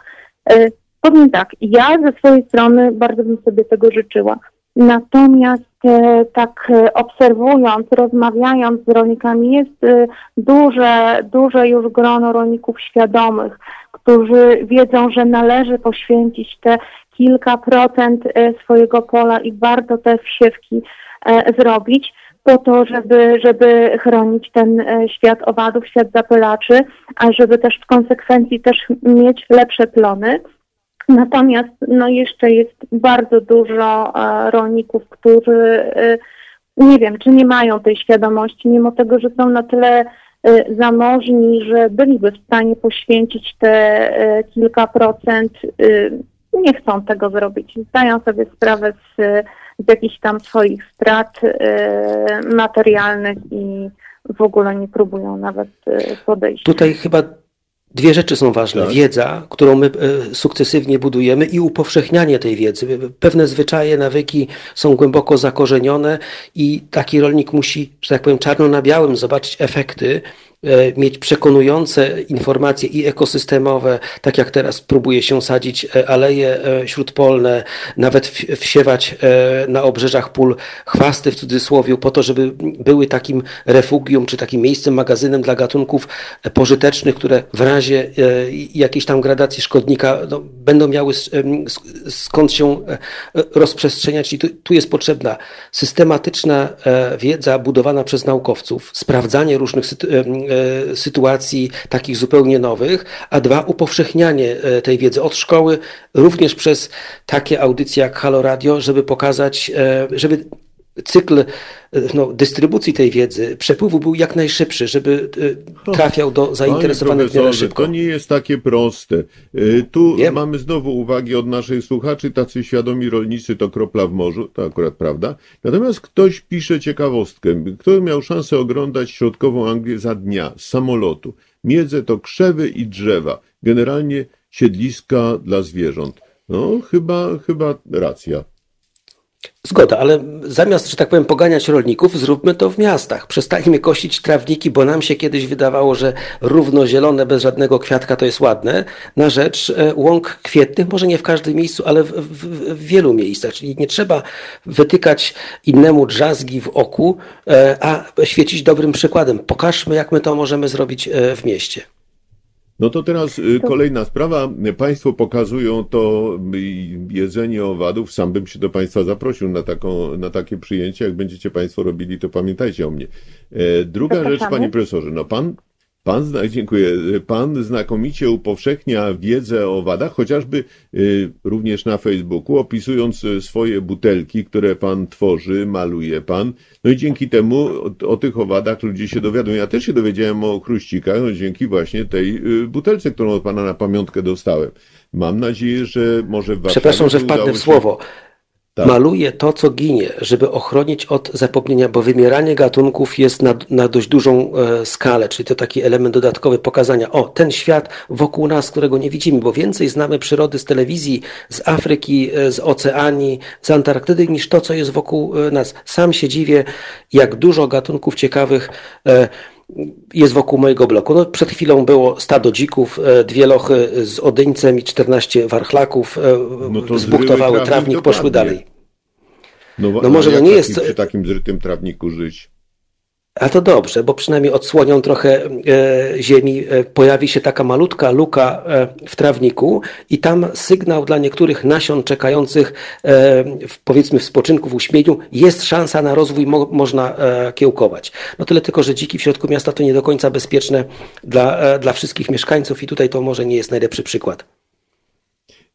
Speaker 1: E, powiem tak, ja ze swojej strony bardzo bym sobie tego życzyła. Natomiast e, tak obserwując, rozmawiając z rolnikami, jest duże, duże już grono rolników świadomych, którzy wiedzą, że należy poświęcić te kilka procent swojego pola i warto te wsiewki zrobić po to, żeby, żeby chronić ten e, świat owadów, świat zapylaczy, a żeby też w konsekwencji też mieć lepsze plony. Natomiast no jeszcze jest bardzo dużo e, rolników, którzy e, nie wiem, czy nie mają tej świadomości, mimo tego, że są na tyle zamożni, że byliby w stanie poświęcić te kilka procent, nie chcą tego zrobić. Zdają sobie sprawę z, z jakichś tam swoich strat materialnych i w ogóle nie próbują nawet podejść.
Speaker 3: Tutaj chyba Dwie rzeczy są ważne. Tak. Wiedza, którą my e, sukcesywnie budujemy i upowszechnianie tej wiedzy. Pewne zwyczaje, nawyki są głęboko zakorzenione i taki rolnik musi, że tak powiem, czarno na białym zobaczyć efekty mieć przekonujące informacje i ekosystemowe, tak jak teraz próbuje się sadzić e, aleje e, śródpolne, nawet wsiewać na obrzeżach pól chwasty w cudzysłowie, po to, żeby były takim refugium, czy takim miejscem, magazynem dla gatunków pożytecznych, które w razie jakiejś tam gradacji szkodnika no, będą miały skąd się rozprzestrzeniać. I tu, tu jest potrzebna systematyczna wiedza budowana przez naukowców, sprawdzanie różnych E, sytuacji takich zupełnie nowych, a dwa, upowszechnianie e, tej wiedzy od szkoły, również przez takie audycje jak Halo Radio, żeby pokazać, e, żeby cykl no, dystrybucji tej wiedzy, przepływu był jak najszybszy, żeby trafiał do zainteresowanych miarę szybko.
Speaker 2: To nie jest takie proste. Tu Wiem. mamy znowu uwagi od naszych słuchaczy, tacy świadomi rolnicy to kropla w morzu, to akurat prawda. Natomiast ktoś pisze ciekawostkę. Kto miał szansę oglądać środkową Anglię za dnia z samolotu? Miedzę to krzewy i drzewa. Generalnie siedliska dla zwierząt. No, chyba, chyba racja.
Speaker 3: Zgoda, ale zamiast, że tak powiem, poganiać rolników, zróbmy to w miastach. Przestańmy kosić trawniki, bo nam się kiedyś wydawało, że równo zielone, bez żadnego kwiatka to jest ładne, na rzecz e, łąk kwietnych, może nie w każdym miejscu, ale w, w, w wielu miejscach. Czyli nie trzeba wytykać innemu drzazgi w oku, e, a świecić dobrym przykładem. Pokażmy, jak my to możemy zrobić e, w mieście.
Speaker 2: No to teraz y, kolejna sprawa. Państwo pokazują to jedzenie owadów. Sam bym się do Państwa zaprosił na, taką, na takie przyjęcie. Jak będziecie Państwo robili, to pamiętajcie o mnie. E, druga Zapraszamy. rzecz, Panie Profesorze. No Pan Pan, dziękuję. Pan znakomicie upowszechnia wiedzę o wadach, chociażby y, również na Facebooku, opisując y, swoje butelki, które pan tworzy, maluje pan. No i dzięki temu o, o tych owadach ludzie się dowiadują. Ja też się dowiedziałem o chruścikach, no dzięki właśnie tej y, butelce, którą od pana na pamiątkę dostałem. Mam nadzieję, że może w
Speaker 3: Warszawie Przepraszam, że wpadnę w słowo. Tak. Maluje to, co ginie, żeby ochronić od zapomnienia, bo wymieranie gatunków jest na, na dość dużą e, skalę, czyli to taki element dodatkowy pokazania, o, ten świat wokół nas, którego nie widzimy, bo więcej znamy przyrody z telewizji, z Afryki, e, z Oceanii, z Antarktydy, niż to, co jest wokół e, nas. Sam się dziwię, jak dużo gatunków ciekawych e, jest wokół mojego bloku. No, przed chwilą było stado dzików, e, dwie lochy z odyńcem i 14 warchlaków e, no zbuktowały trawnik, poszły dalej.
Speaker 2: No, no może to nie jest... Przy takim zrytym trawniku żyć?
Speaker 3: A to dobrze, bo przynajmniej odsłonią trochę e, ziemi. E, pojawi się taka malutka luka e, w trawniku i tam sygnał dla niektórych nasion czekających e, w, powiedzmy w spoczynku, w uśmieniu, jest szansa na rozwój, mo, można e, kiełkować. No tyle tylko, że dziki w środku miasta to nie do końca bezpieczne dla, e, dla wszystkich mieszkańców i tutaj to może nie jest najlepszy przykład.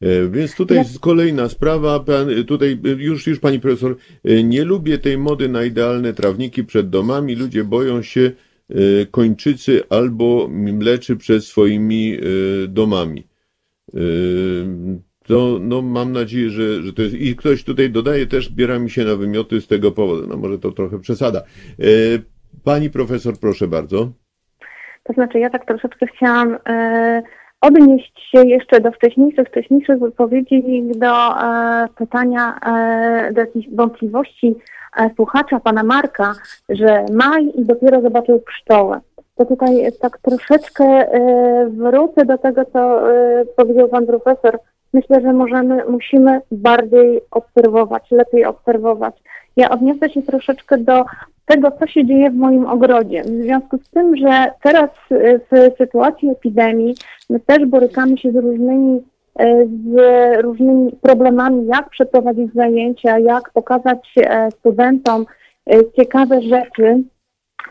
Speaker 2: E, więc tutaj jest kolejna sprawa. Pan, tutaj już, już pani profesor, e, nie lubię tej mody na idealne trawniki przed domami. Ludzie boją się e, kończycy albo mleczy przed swoimi domami. To no, mam nadzieję, że, że to jest. I ktoś tutaj dodaje też, biera mi się na wymioty z tego powodu. No może to trochę przesada. Pani profesor, proszę bardzo.
Speaker 1: To znaczy, ja tak troszeczkę chciałam odnieść się jeszcze do wcześniejszych, wcześniejszych wypowiedzi, do e, pytania, e, do jakichś wątpliwości e, słuchacza, pana Marka, że maj i dopiero zobaczył pszczołę. To tutaj tak troszeczkę e, wrócę do tego, co e, powiedział pan profesor. Myślę, że możemy, musimy bardziej obserwować, lepiej obserwować. Ja odniosę się troszeczkę do tego, co się dzieje w moim ogrodzie. W związku z tym, że teraz e, w sytuacji epidemii my też borykamy się z różnymi, e, z różnymi problemami, jak przeprowadzić zajęcia, jak pokazać e, studentom ciekawe rzeczy,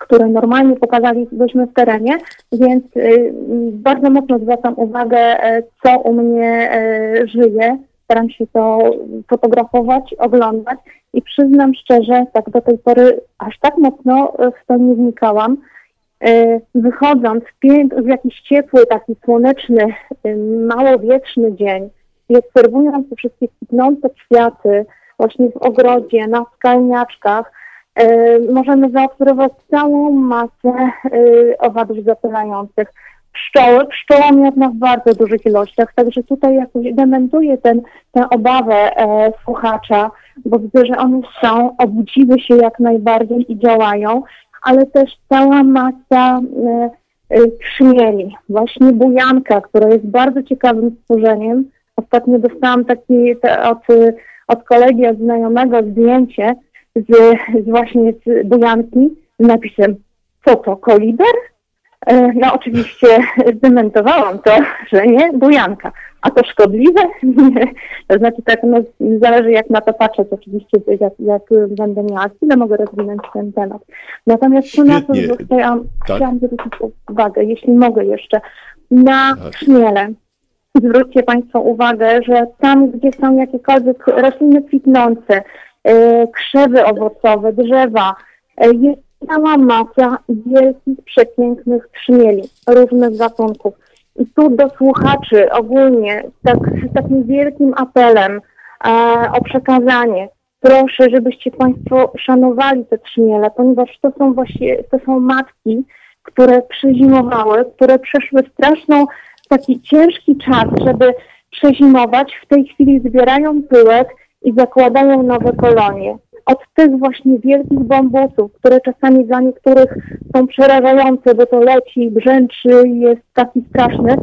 Speaker 1: które normalnie pokazalibyśmy w terenie, więc y, bardzo mocno zwracam uwagę, e, co u mnie e, żyje. Staram się to fotografować, oglądać i przyznam szczerze, tak do tej pory aż tak mocno w to nie wnikałam. E, wychodząc w, jakiś ciepły, taki słoneczny, y, mało wietrzny dzień i obserwując te wszystkie kwitnące kwiaty właśnie w ogrodzie, na skalniaczkach, e, możemy zaobserwować całą masę e, owadów zapylających. Pszczoły, pszczoła miodna w bardzo dużych ilościach, także tutaj jakoś dementuję ten, tę obawę e, słuchacza, bo widzę, że one są, obudziły się jak najbardziej i działają, ale też cała masa e, e. Właśnie bujanka, która jest bardzo ciekawym stworzeniem. Ostatnio dostałam taki te, od, od kolegi, od znajomego zdjęcie z, z właśnie z bujanki z napisem co to, koliber? E, Ja oczywiście zdementowałam to, że nie, bujanka. A to szkodliwe? Nie. To znaczy tak, no, zależy jak na to patrzeć. Oczywiście jak, jak będę miała chwilę, mogę rozwinąć ten temat. Natomiast tu na co
Speaker 2: Świetnie.
Speaker 1: chciałam,
Speaker 2: Tak.
Speaker 1: chciałam zwrócić uwagę, jeśli mogę jeszcze, na
Speaker 2: Tak.
Speaker 1: chmiele. Zwróćcie Państwo uwagę, że tam, gdzie są jakiekolwiek rośliny kwitnące, e, krzewy owocowe, drzewa, e, jest cała masa wielkich, przepięknych trzmieli różnych gatunków. I tu do słuchaczy ogólnie tak, z takim wielkim apelem e, o przekazanie. Proszę, żebyście Państwo szanowali te trzmiele, ponieważ to są właśnie, to są matki, które przezimowały, które przeszły straszną, taki ciężki czas, żeby przezimować. W tej chwili zbierają pyłek i zakładają nowe kolonie. Od tych właśnie wielkich bambusów, które czasami dla niektórych są przerażające, bo to leci, brzęczy i jest taki straszny,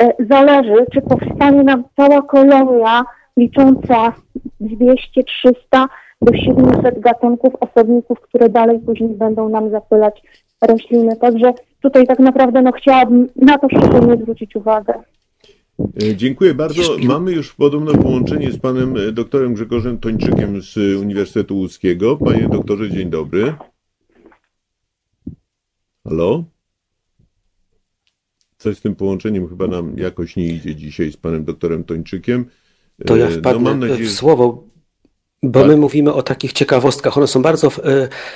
Speaker 1: e, zależy, czy powstanie nam cała kolonia licząca 200, 300 do 700 gatunków osobników, które dalej później będą nam zapylać rośliny. Także tutaj tak naprawdę no, chciałabym na to szczególnie zwrócić uwagę.
Speaker 2: E, Dziękuję bardzo. Mamy już podobno połączenie z panem e, doktorem Grzegorzem Tończykiem z e, Uniwersytetu Łódzkiego. Panie doktorze, dzień dobry. Halo? Coś z tym połączeniem chyba nam jakoś nie idzie dzisiaj z panem doktorem Tończykiem.
Speaker 3: To ja
Speaker 2: E,
Speaker 3: wpadnę
Speaker 2: mam nadzieję,
Speaker 3: w słowo, bo
Speaker 2: Tak.
Speaker 3: my mówimy o takich ciekawostkach. One są bardzo e,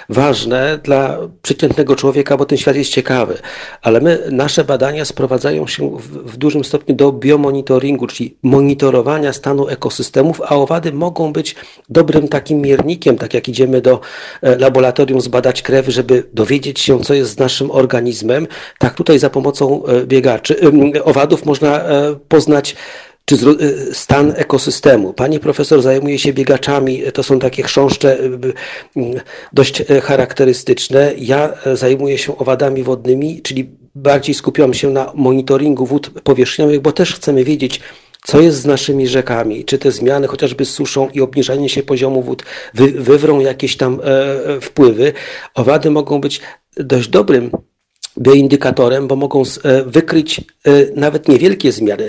Speaker 3: ważne dla przeciętnego człowieka, bo ten świat jest ciekawy. Ale my, nasze badania sprowadzają się w, w dużym stopniu do biomonitoringu, czyli monitorowania stanu ekosystemów, a owady mogą być dobrym takim miernikiem, tak jak idziemy do e, laboratorium zbadać krew, żeby dowiedzieć się, co jest z naszym organizmem. Tak tutaj za pomocą e, biegaczy, owadów można poznać czy y, stan ekosystemu. Pani profesor zajmuje się biegaczami, to są takie chrząszcze y, dość y, charakterystyczne. Ja zajmuję się owadami wodnymi, czyli bardziej skupiam się na monitoringu wód powierzchniowych, bo też chcemy wiedzieć, co jest z naszymi rzekami, czy te zmiany chociażby z suszą i obniżanie się poziomu wód wy, wywrą jakieś tam e, e, wpływy. Owady mogą być dość dobrym bioindykatorem, bo mogą e, wykryć e, nawet niewielkie zmiany.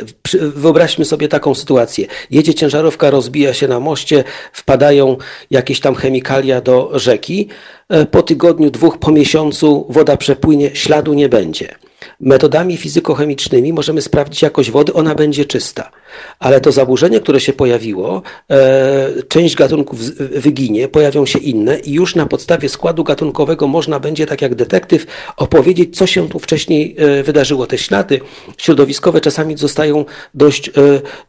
Speaker 3: Wyobraźmy sobie taką sytuację. Jedzie ciężarówka, rozbija się na moście, wpadają jakieś tam chemikalia do rzeki. E, Po tygodniu, dwóch, po miesiącu woda przepłynie, śladu nie będzie. Metodami fizykochemicznymi możemy sprawdzić jakość wody, ona będzie czysta. Ale to zaburzenie, które się pojawiło, e, część gatunków wyginie, pojawią się inne i już na podstawie składu gatunkowego można będzie, tak jak detektyw, opowiedzieć, co się tu wcześniej e, wydarzyło. Te ślady środowiskowe czasami zostają dość e,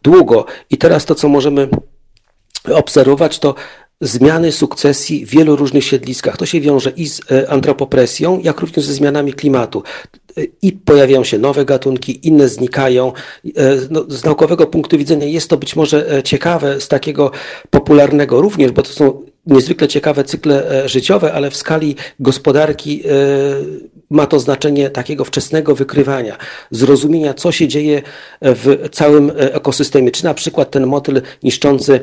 Speaker 3: długo. I teraz to, co możemy obserwować, to zmiany sukcesji w wielu różnych siedliskach. To się wiąże i z e, antropopresją, jak również ze zmianami klimatu. E, I pojawiają się nowe gatunki, inne znikają. E, No, z naukowego punktu widzenia jest to być może ciekawe, z takiego popularnego również, bo to są niezwykle ciekawe cykle e, życiowe, ale w skali gospodarki e, ma to znaczenie takiego wczesnego wykrywania, zrozumienia, co się dzieje w całym e, ekosystemie. Czy na przykład ten motyl niszczący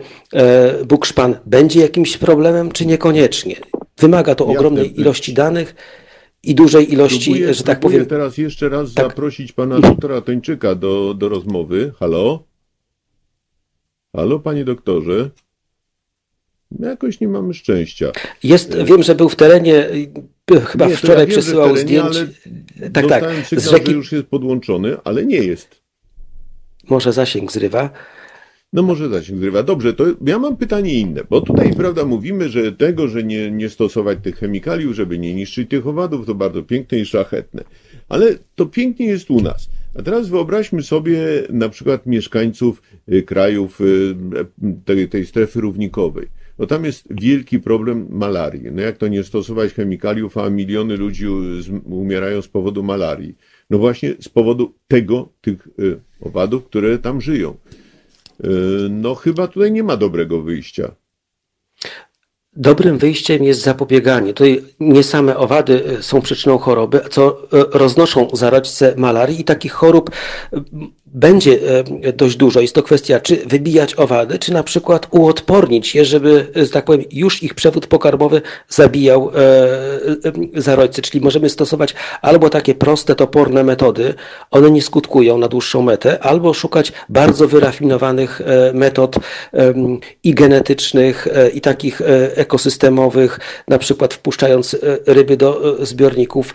Speaker 3: bukszpan będzie jakimś problemem, czy niekoniecznie. Wymaga to ogromnej ilości danych i dużej ilości,
Speaker 2: Próbuję,
Speaker 3: że tak powiem,
Speaker 2: teraz jeszcze raz
Speaker 3: Tak.
Speaker 2: zaprosić pana doktora Tończyka do, do rozmowy. Halo? Halo, panie doktorze? Jakoś nie mamy szczęścia.
Speaker 3: Jest, wiem, że był w terenie. chyba
Speaker 2: Nie,
Speaker 3: wczoraj
Speaker 2: ja wiem,
Speaker 3: przesyłał
Speaker 2: terenie,
Speaker 3: zdjęcie.
Speaker 2: ale
Speaker 3: Tak, tak.
Speaker 2: Dostałem
Speaker 3: Z
Speaker 2: sygnał,
Speaker 3: rzeki
Speaker 2: że już jest podłączony, ale nie jest.
Speaker 3: może zasięg zrywa.
Speaker 2: No może zasięg zrywa. Dobrze, to ja mam pytanie inne, bo tutaj, prawda, mówimy, że tego, że nie, nie stosować tych chemikaliów, żeby nie niszczyć tych owadów, to bardzo piękne i szlachetne. Ale to pięknie jest u nas. A teraz wyobraźmy sobie na przykład mieszkańców y, krajów y, tej, tej strefy równikowej. No tam jest wielki problem malarii. No jak to nie stosować chemikaliów, a miliony ludzi umierają z powodu malarii? No właśnie z powodu tego, tych y, owadów, które tam żyją. Y, No chyba tutaj nie ma dobrego wyjścia.
Speaker 3: Dobrym wyjściem jest zapobieganie. Tutaj nie same owady e, są przyczyną choroby, co roznoszą zarodźce malarii i takich chorób będzie e, dość dużo. Jest to kwestia, czy wybijać owady, czy na przykład uodpornić je, żeby, e, że tak powiem, już ich przewód pokarmowy zabijał e, zarodźce. Czyli możemy stosować albo takie proste, toporne metody, one nie skutkują na dłuższą metę, albo szukać bardzo wyrafinowanych metod i genetycznych, i takich ekosystemowych, na przykład wpuszczając ryby do zbiorników.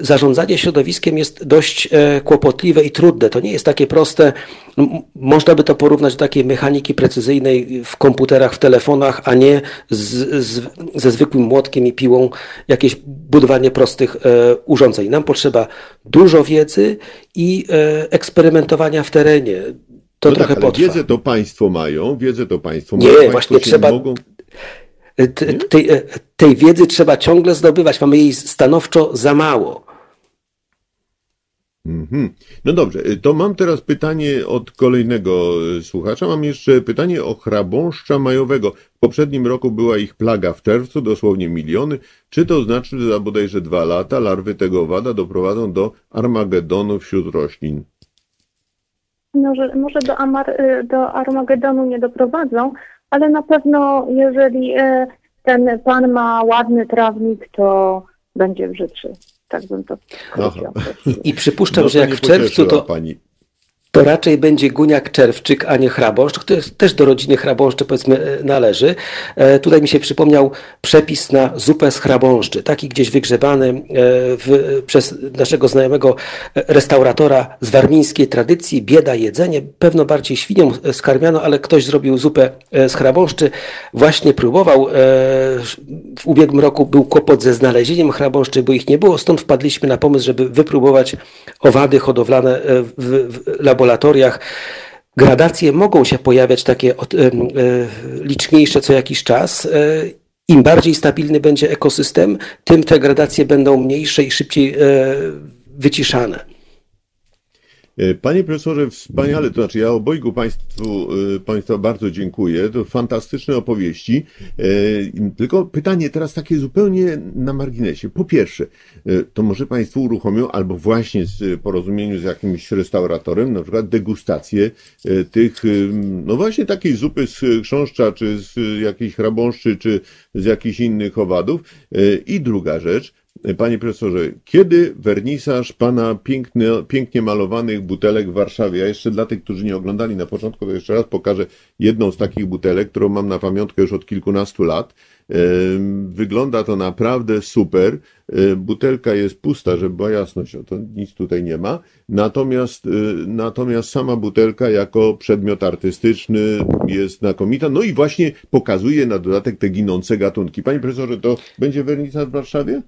Speaker 3: Zarządzanie środowiskiem jest dość kłopotliwe i trudne. To nie jest takie proste. M- Można by to porównać do takiej mechaniki precyzyjnej w komputerach, w telefonach, a nie z, z, ze zwykłym młotkiem i piłą jakieś budowanie prostych e, urządzeń. Nam potrzeba dużo wiedzy i e, eksperymentowania w terenie. To
Speaker 2: no
Speaker 3: trochę
Speaker 2: tak,
Speaker 3: potrwa.
Speaker 2: wiedzę to państwo mają, wiedzę to państwo
Speaker 3: Nie,
Speaker 2: mają. Państwo
Speaker 3: właśnie
Speaker 2: się
Speaker 3: trzeba-
Speaker 2: Mogą...
Speaker 3: Tej, e, tej wiedzy trzeba ciągle zdobywać. Mamy jej stanowczo za mało.
Speaker 2: Mhm. No dobrze, y, to mam teraz pytanie od kolejnego y, słuchacza. Mam jeszcze pytanie o chrabąszcza majowego. W poprzednim roku była ich plaga w czerwcu, dosłownie miliony. Czy to znaczy, że za bodajże dwa lata larwy tego owada doprowadzą do Armagedonu wśród roślin?
Speaker 1: Może, może do, Amar, y, do Armagedonu nie doprowadzą, ale na pewno jeżeli ten pan ma ładny trawnik, to będzie brzydszy. Tak bym to powiedziała.
Speaker 3: I przypuszczam,
Speaker 2: No
Speaker 3: że jak w czerwcu, to,
Speaker 2: pani.
Speaker 3: To raczej będzie guniak czerwczyk, a nie chrabąszcz, który też do rodziny chrabąszczy powiedzmy e, należy. E, Tutaj mi się przypomniał przepis na zupę z chrabąszczy, taki gdzieś wygrzebany e, w, przez naszego znajomego restauratora z warmińskiej tradycji, bieda jedzenie, pewno bardziej świnią skarmiano, ale ktoś zrobił zupę z chrabąszczy, właśnie próbował. W ubiegłym roku był kłopot ze znalezieniem chrabąszczy, bo ich nie było, stąd wpadliśmy na pomysł, żeby wypróbować owady hodowlane w, w laboratoriach. Gradacje mogą się pojawiać takie e, liczniejsze co jakiś czas. E, Im bardziej stabilny będzie ekosystem, tym te gradacje będą mniejsze i szybciej e, wyciszane.
Speaker 2: E, Panie profesorze, wspaniale, to znaczy ja obojgu Państwu, e, Państwa bardzo dziękuję, to fantastyczne opowieści. E, Tylko pytanie teraz takie zupełnie na marginesie. Po pierwsze, to może Państwo uruchomią albo właśnie z porozumieniu z jakimś restauratorem, na przykład degustację tych, no właśnie takiej zupy z chrząszcza, czy z jakiejś chrabąszczy, czy z jakichś innych owadów. I druga rzecz, Panie profesorze, kiedy wernisaż pana piękne, pięknie malowanych butelek w Warszawie? Ja jeszcze dla tych, którzy nie oglądali na początku, to jeszcze raz pokażę jedną z takich butelek, którą mam na pamiątkę już od kilkunastu lat. Wygląda to naprawdę super. Butelka jest pusta, żeby była jasność, o to nic tutaj nie ma. Natomiast, e, natomiast sama butelka jako przedmiot artystyczny jest znakomita. No i właśnie pokazuje na dodatek te ginące gatunki. Panie profesorze, to będzie wernisaż w Warszawie?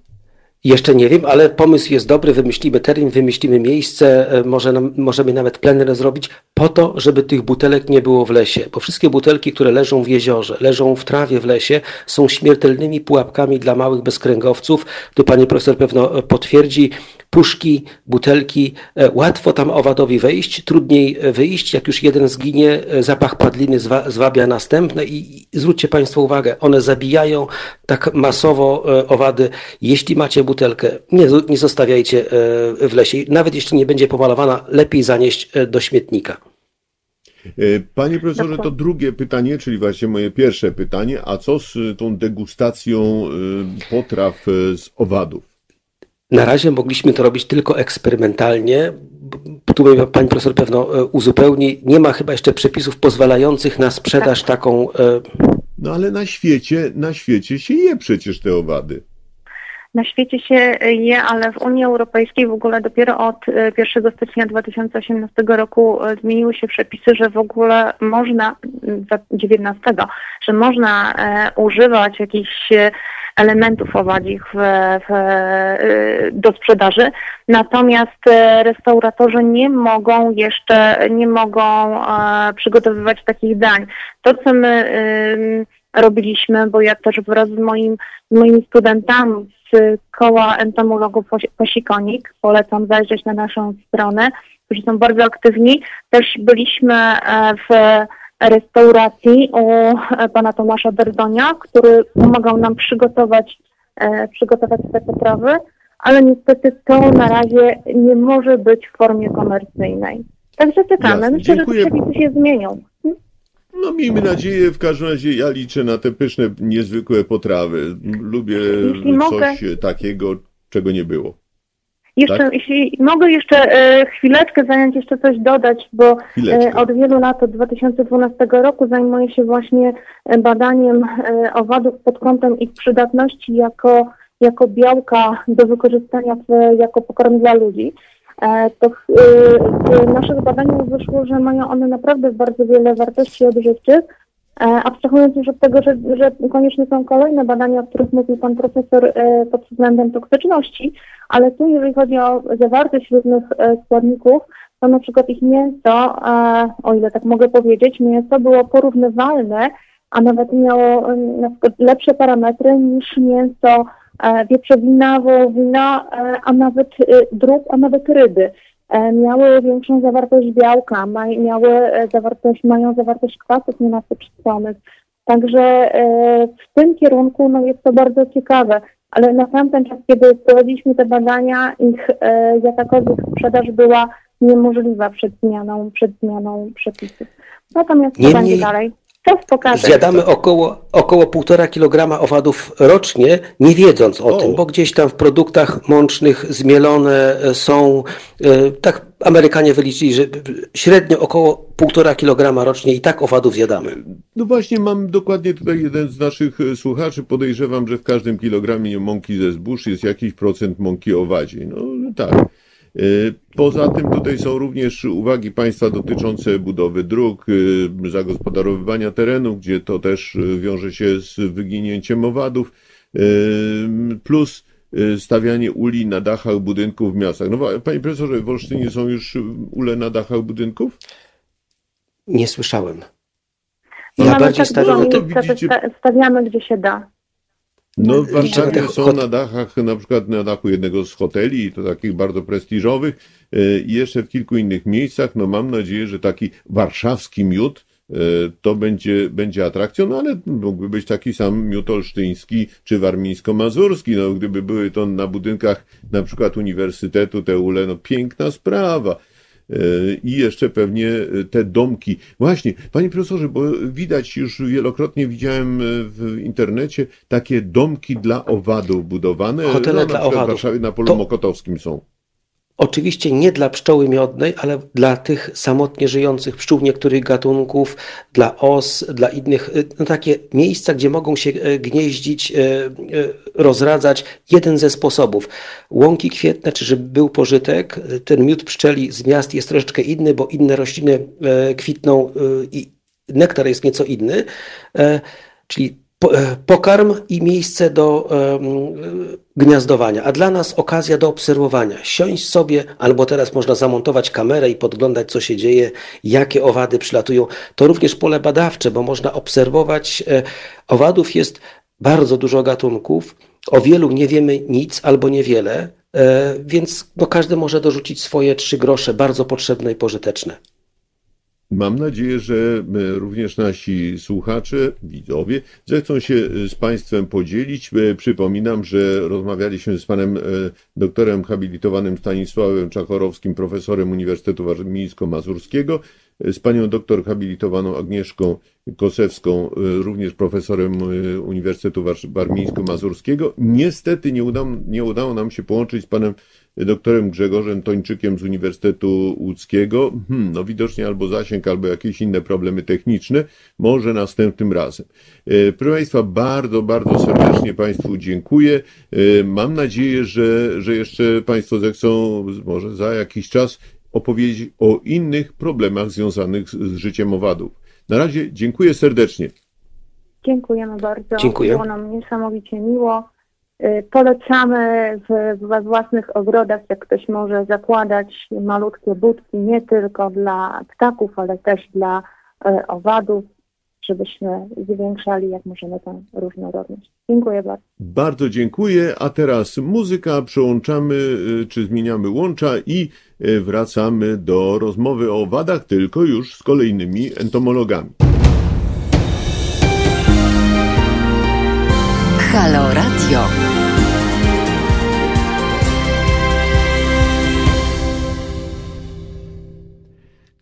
Speaker 3: Jeszcze nie wiem, ale pomysł jest dobry. Wymyślimy termin, wymyślimy miejsce, e, może nam, możemy nawet plener zrobić po to, żeby tych butelek nie było w lesie. Bo wszystkie butelki, które leżą w jeziorze, leżą w trawie w lesie, są śmiertelnymi pułapkami dla małych bezkręgowców. Tu pani profesor pewno potwierdzi. Puszki, butelki, e, łatwo tam owadowi wejść, trudniej e, wyjść. Jak już jeden zginie, e, zapach padliny zwa, zwabia następne i, i zwróćcie Państwo uwagę, one zabijają tak masowo owady. Jeśli macie butelkę, nie, nie zostawiajcie w lesie. Nawet jeśli nie będzie pomalowana, lepiej zanieść do śmietnika.
Speaker 2: Panie profesorze, to drugie pytanie, czyli właśnie moje pierwsze pytanie, a co z tą degustacją potraw z owadów?
Speaker 3: Na razie mogliśmy to robić tylko eksperymentalnie. Tu mnie pani profesor pewno e, uzupełni. Nie ma chyba jeszcze przepisów pozwalających na sprzedaż taką. e,
Speaker 2: No ale na świecie, na świecie się je przecież te owady.
Speaker 1: Na świecie się je, ale w Unii Europejskiej w ogóle dopiero od 1 stycznia 2018 roku zmieniły się przepisy, że w ogóle można, 19, że można używać jakichś elementów owadzich w, w, do sprzedaży. Natomiast restauratorzy nie mogą jeszcze, nie mogą przygotowywać takich dań. To, co my robiliśmy, bo ja też wraz z, moim, moimi studentami z koła entomologów Pasikonik, polecam zajrzeć na naszą stronę, którzy są bardzo aktywni. Też byliśmy e, w restauracji u e, pana Tomasza Berdonia, który pomagał nam przygotować, e, przygotować te potrawy, ale niestety to na razie nie może być w formie komercyjnej. Także czekamy. Jasne. Myślę, Dziękuję. że te przepisy się zmienią.
Speaker 2: No miejmy nadzieję, w każdym razie ja liczę na te pyszne, niezwykłe potrawy. Lubię Jeśli coś mogę... takiego, czego nie było.
Speaker 1: Jeszcze, tak? jeśli mogę jeszcze e, chwileczkę zająć, jeszcze coś dodać, bo e, od wielu lat, od 2012 roku zajmuję się właśnie e, badaniem e, owadów pod kątem ich przydatności jako, jako białka do wykorzystania w, jako pokarm dla ludzi. E, to w, e, w naszych badaniach wyszło, że mają one naprawdę bardzo wiele wartości odżywczych, abstrahując już od tego, że, że koniecznie są kolejne badania, o których mówił pan profesor pod względem toksyczności, ale tu jeżeli chodzi o zawartość różnych składników, to na przykład ich mięso, o ile tak mogę powiedzieć, mięso było porównywalne, a nawet miało na przykład lepsze parametry niż mięso E, wieprzowina, wołowina, e, a nawet e, drób, a nawet ryby. Miały większą zawartość białka, miały zawartość, mają zawartość kwasów nienasyconych. Także w tym kierunku no, jest to bardzo ciekawe, ale na tamten czas, kiedy prowadziliśmy te badania, ich jakakolwiek sprzedaż była niemożliwa przed zmianą, przed zmianą przepisów. Natomiast co będzie dalej?
Speaker 3: Czas pokaże. Zjadamy około, około 1,5 kg owadów rocznie, nie wiedząc o, o, tym, bo gdzieś tam w produktach mącznych zmielone są, e, tak Amerykanie wyliczyli, że średnio około 1,5 kg rocznie i tak owadów zjadamy.
Speaker 2: No właśnie, mam dokładnie tutaj jeden z naszych e, słuchaczy. Podejrzewam, że w każdym kilogramie mąki ze zbóż jest jakiś procent mąki owadziej. No tak. Y, poza tym tutaj są również uwagi państwa dotyczące budowy dróg, y, zagospodarowywania terenów, gdzie to też y, wiąże się z wyginięciem owadów, plus stawianie uli na dachach budynków w miastach. No, panie profesorze, w Olsztynie są już ule na dachach budynków?
Speaker 3: Nie słyszałem.
Speaker 1: Ja Mamy bardziej tak dużo widzicie... stawiamy, gdzie się da.
Speaker 2: No w Warszawie są na dachach, na przykład na dachu jednego z hoteli, to takich bardzo prestiżowych e, i jeszcze w kilku innych miejscach. No mam nadzieję, że taki warszawski miód e, to będzie, będzie atrakcją, no ale mógłby być taki sam miód olsztyński czy warmińsko-mazurski, no gdyby były to na budynkach na przykład Uniwersytetu TULE, no piękna sprawa. I jeszcze pewnie te domki. Właśnie, panie profesorze, bo widać już wielokrotnie widziałem w internecie takie domki dla owadów budowane.
Speaker 3: Hotele no, dla owadów. W
Speaker 2: Warszawie na Polu to... Mokotowskim są.
Speaker 3: Oczywiście nie dla pszczoły miodnej, ale dla tych samotnie żyjących pszczół niektórych gatunków, dla os, dla innych, y, no takie miejsca, gdzie mogą się y, gnieździć, y, rozradzać. Jeden ze sposobów. Łąki kwietne, czy żeby był pożytek, ten miód pszczeli z miast jest troszeczkę inny, bo inne rośliny kwitną i nektar jest nieco inny, czyli pokarm i miejsce do gniazdowania, a dla nas okazja do obserwowania. Siąść sobie, albo teraz można zamontować kamerę i podglądać, co się dzieje, jakie owady przylatują. To również pole badawcze, bo można obserwować. E, owadów jest bardzo dużo gatunków, o wielu nie wiemy nic albo niewiele, e, więc no każdy może dorzucić swoje trzy grosze, bardzo potrzebne i pożyteczne.
Speaker 2: Mam nadzieję, że e, również nasi słuchacze, widzowie, zechcą się e, z Państwem podzielić. E, przypominam, że rozmawialiśmy z panem doktorem habilitowanym Stanisławem Czachorowskim, profesorem Uniwersytetu Warmińsko-Mazurskiego, z panią doktor habilitowaną Agnieszką Kosewską, również profesorem Uniwersytetu Warmińsko-Mazurskiego. Niestety nie udało, nie udało nam się połączyć z panem doktorem Grzegorzem Tończykiem z Uniwersytetu Łódzkiego. Hmm, no widocznie albo zasięg, albo jakieś inne problemy techniczne. Może następnym razem. E, proszę Państwa, bardzo, bardzo serdecznie Państwu dziękuję. E, mam nadzieję, że, że jeszcze Państwo zechcą może za jakiś czas opowiedzieć o innych problemach związanych z życiem owadów. Na razie dziękuję serdecznie.
Speaker 1: Dziękujemy bardzo.
Speaker 3: Dziękuję.
Speaker 1: Było nam niesamowicie miło. Y, Polecamy we własnych ogrodach, jak ktoś może zakładać malutkie budki, nie tylko dla ptaków, ale też dla y, owadów, żebyśmy zwiększali jak możemy tę różnorodność. Dziękuję bardzo.
Speaker 2: Bardzo dziękuję, a teraz muzyka, przełączamy y, czy zmieniamy łącza i wracamy do rozmowy o owadach, tylko już z kolejnymi entomologami.
Speaker 4: Halo Radio.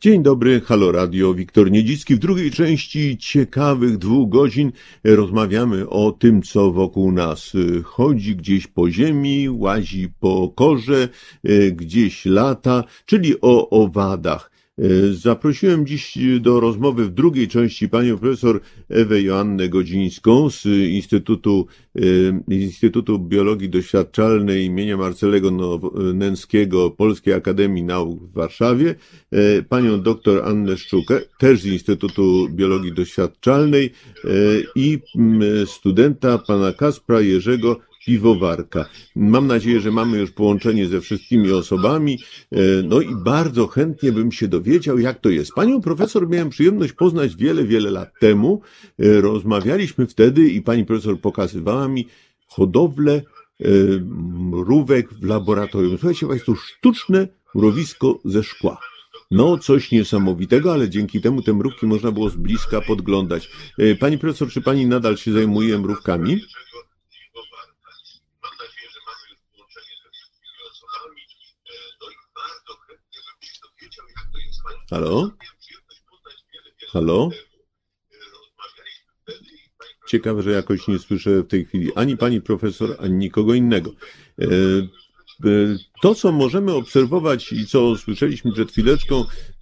Speaker 2: Dzień dobry, Halo Radio, Wiktor Niedzicki. W drugiej części ciekawych dwóch godzin rozmawiamy o tym, co wokół nas chodzi, gdzieś po ziemi, łazi po korze, y, gdzieś lata, czyli o owadach. Y, Zaprosiłem dziś do rozmowy w drugiej części panią profesor Ewę Joannę Godzińską z Instytutu, y, Instytutu Biologii Doświadczalnej imienia Marcelego Nęckiego Polskiej Akademii Nauk w Warszawie, panią doktor Annę Szczukę, też z Instytutu Biologii Doświadczalnej i studenta pana Kaspra Jerzego Piwowarka. Mam nadzieję, że mamy już połączenie ze wszystkimi osobami. E, No i bardzo chętnie bym się dowiedział, jak to jest. Panią profesor miałem przyjemność poznać wiele, wiele lat temu. E, Rozmawialiśmy wtedy i pani profesor pokazywała mi hodowlę e, mrówek w laboratorium. Słuchajcie Państwo, sztuczne mrowisko ze szkła. No, coś niesamowitego, ale dzięki temu te mrówki można było z bliska podglądać. Pani profesor, czy pani nadal się zajmuje mrówkami? Halo? Halo? Ciekawe, że jakoś nie słyszę w tej chwili ani pani profesor, ani nikogo innego. E, e, To, co możemy obserwować i co słyszeliśmy przed chwileczką,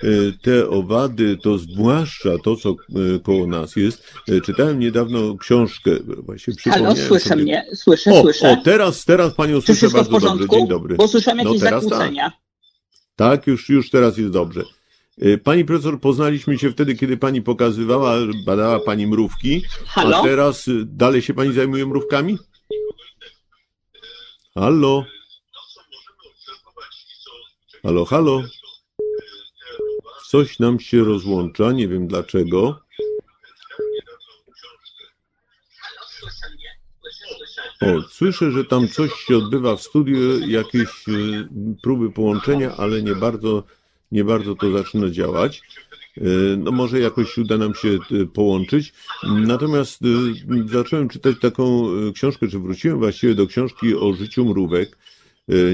Speaker 2: e, te owady, to zwłaszcza to, co koło nas jest. Czytałem niedawno książkę, właśnie
Speaker 5: Halo, słyszę
Speaker 2: sobie.
Speaker 5: mnie, słyszę,
Speaker 2: O,
Speaker 5: słyszę.
Speaker 2: o, teraz, teraz panią słyszę bardzo dobrze. Dzień dobry.
Speaker 5: Bo słyszałem
Speaker 2: No
Speaker 5: jakieś
Speaker 2: teraz tak.
Speaker 5: zakłócenia.
Speaker 2: Tak, już, już teraz jest dobrze. Y, Pani profesor, poznaliśmy się wtedy, kiedy pani pokazywała, badała pani mrówki,
Speaker 5: Halo?
Speaker 2: a teraz y, dalej się pani zajmuje mrówkami? Halo? Halo, halo? Coś nam się rozłącza, nie wiem dlaczego. O, słyszę, że tam coś się odbywa w studiu, jakieś y, próby połączenia, ale nie bardzo, nie bardzo to zaczyna działać. Y, No może jakoś uda nam się y, połączyć. Natomiast y, zacząłem czytać taką książkę, czy wróciłem właściwie do książki o życiu mrówek.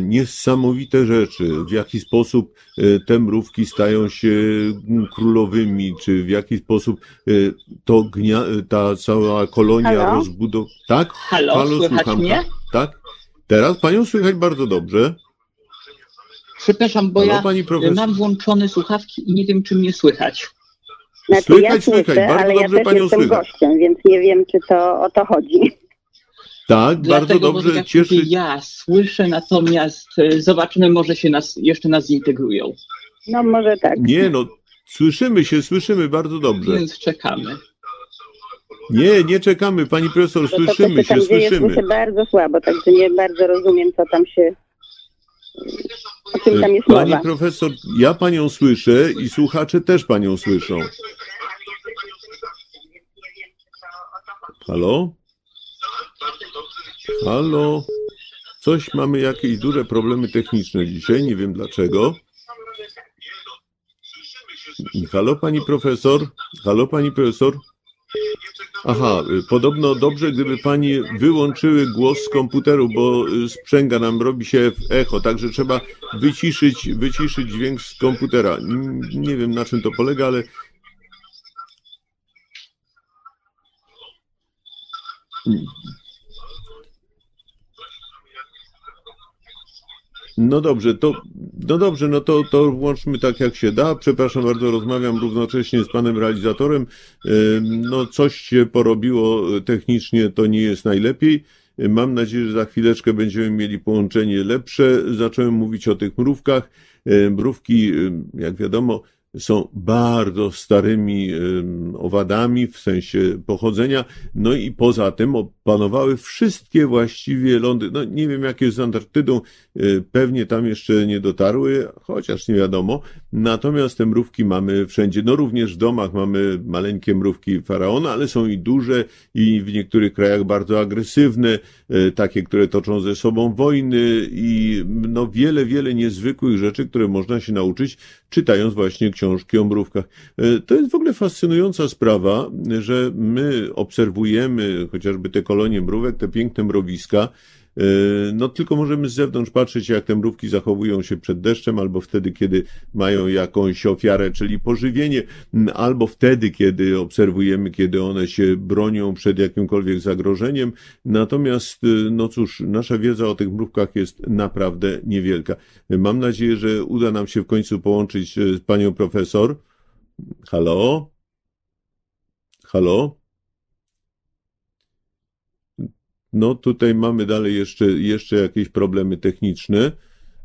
Speaker 2: Niesamowite rzeczy, w jaki sposób te mrówki stają się królowymi, czy w jaki sposób to gnia, ta cała kolonia
Speaker 1: Halo?
Speaker 2: rozbudow... Tak?
Speaker 5: Halo, słychać
Speaker 2: słucham,
Speaker 5: mnie?
Speaker 2: Tak? Teraz panią słychać bardzo dobrze.
Speaker 5: Przepraszam, bo
Speaker 2: Halo,
Speaker 5: ja
Speaker 2: pani profesor.
Speaker 5: mam włączone słuchawki i nie wiem, czy mnie słychać.
Speaker 6: Znaczy
Speaker 2: Słychać,
Speaker 6: ja słyszę,
Speaker 2: słychać, bardzo
Speaker 6: ale ja
Speaker 2: dobrze
Speaker 6: też
Speaker 2: panią
Speaker 6: jestem
Speaker 2: słychać.
Speaker 6: gościem, więc nie wiem, czy to o to chodzi.
Speaker 2: Tak, bardzo
Speaker 5: Dlatego, bo
Speaker 2: dobrze cieszy.
Speaker 5: mówię, ja słyszę, natomiast e, zobaczymy, może się nas, jeszcze nas zintegrują.
Speaker 6: No może tak.
Speaker 2: Nie no, słyszymy się, słyszymy bardzo dobrze.
Speaker 5: Więc czekamy.
Speaker 2: Nie, nie czekamy, pani profesor,
Speaker 6: co
Speaker 2: słyszymy
Speaker 6: się
Speaker 2: się, słyszymy.
Speaker 6: słyszę bardzo słabo, także nie bardzo rozumiem, co tam się... O czym tam jest
Speaker 2: Pani
Speaker 6: mowa.
Speaker 2: profesor, ja panią słyszę i słuchacze też panią słyszą. Halo? Halo? Coś mamy jakieś duże problemy techniczne dzisiaj, nie wiem dlaczego. Halo pani profesor? Halo pani profesor? Aha, y, podobno dobrze, gdyby pani wyłączyły głos z komputeru, bo y, sprzęga nam, robi się echo, także trzeba wyciszyć, wyciszyć dźwięk z komputera. Nie wiem na czym to polega, ale. No dobrze, to, no dobrze, no to, to włączmy tak jak się da. Przepraszam bardzo, rozmawiam równocześnie z panem realizatorem. No coś się porobiło technicznie, to nie jest najlepiej. Mam nadzieję, że za chwileczkę będziemy mieli połączenie lepsze. Zacząłem mówić o tych mrówkach. Mrówki, jak wiadomo, są bardzo starymi owadami w sensie pochodzenia, no i poza tym opanowały wszystkie właściwie lądy. No nie wiem jak jest z Antarktydą, e, pewnie tam jeszcze nie dotarły, chociaż nie wiadomo. Natomiast te mrówki mamy wszędzie. No również w domach mamy maleńkie mrówki faraona, ale są i duże i w niektórych krajach bardzo agresywne, e, takie, które toczą ze sobą wojny i no wiele, wiele niezwykłych rzeczy, które można się nauczyć czytając właśnie książki o mrówkach. E, to jest w ogóle fascynująca sprawa, że my obserwujemy chociażby te kolonie mrówek, te piękne mrowiska, no tylko możemy z zewnątrz patrzeć, jak te mrówki zachowują się przed deszczem, albo wtedy, kiedy mają jakąś ofiarę, czyli pożywienie, albo wtedy, kiedy obserwujemy, kiedy one się bronią przed jakimkolwiek zagrożeniem. Natomiast, e, no cóż, nasza wiedza o tych mrówkach jest naprawdę niewielka. Mam nadzieję, że uda nam się w końcu połączyć z panią profesor. Halo? Halo? No tutaj mamy dalej jeszcze, jeszcze jakieś problemy techniczne.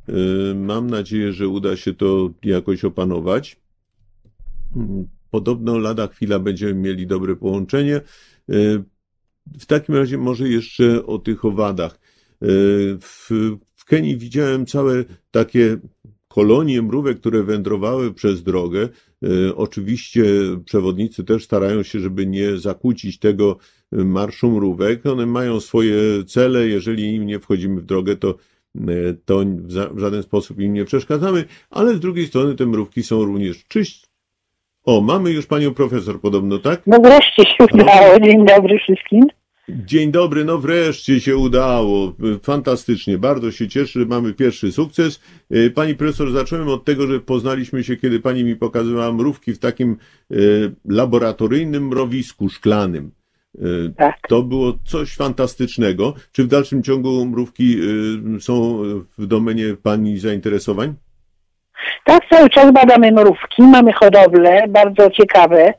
Speaker 2: Y, mam nadzieję, że uda się to jakoś opanować. Podobno lada chwila będziemy mieli dobre połączenie. Y, w takim razie może jeszcze o tych owadach. Y, w, w Kenii widziałem całe takie kolonie mrówek, które wędrowały przez drogę. E, oczywiście przewodnicy też starają się, żeby nie zakłócić tego e, marszu mrówek. One mają swoje cele, jeżeli im nie wchodzimy w drogę, to e, to w żaden sposób im nie przeszkadzamy, ale z drugiej strony te mrówki są również czyść. O, mamy już panią profesor podobno, tak?
Speaker 4: No wreszcie się udało. Dzień dobry wszystkim.
Speaker 2: Dzień dobry, no wreszcie się udało. Fantastycznie, bardzo się cieszę, że mamy pierwszy sukces. E, pani profesor, zacząłem od tego, że poznaliśmy się, kiedy pani mi pokazywała mrówki w takim e, laboratoryjnym mrowisku szklanym. E, tak. To było coś fantastycznego. Czy w dalszym ciągu mrówki są w domenie pani zainteresowań?
Speaker 4: Tak, cały czas badamy mrówki, mamy hodowle bardzo ciekawe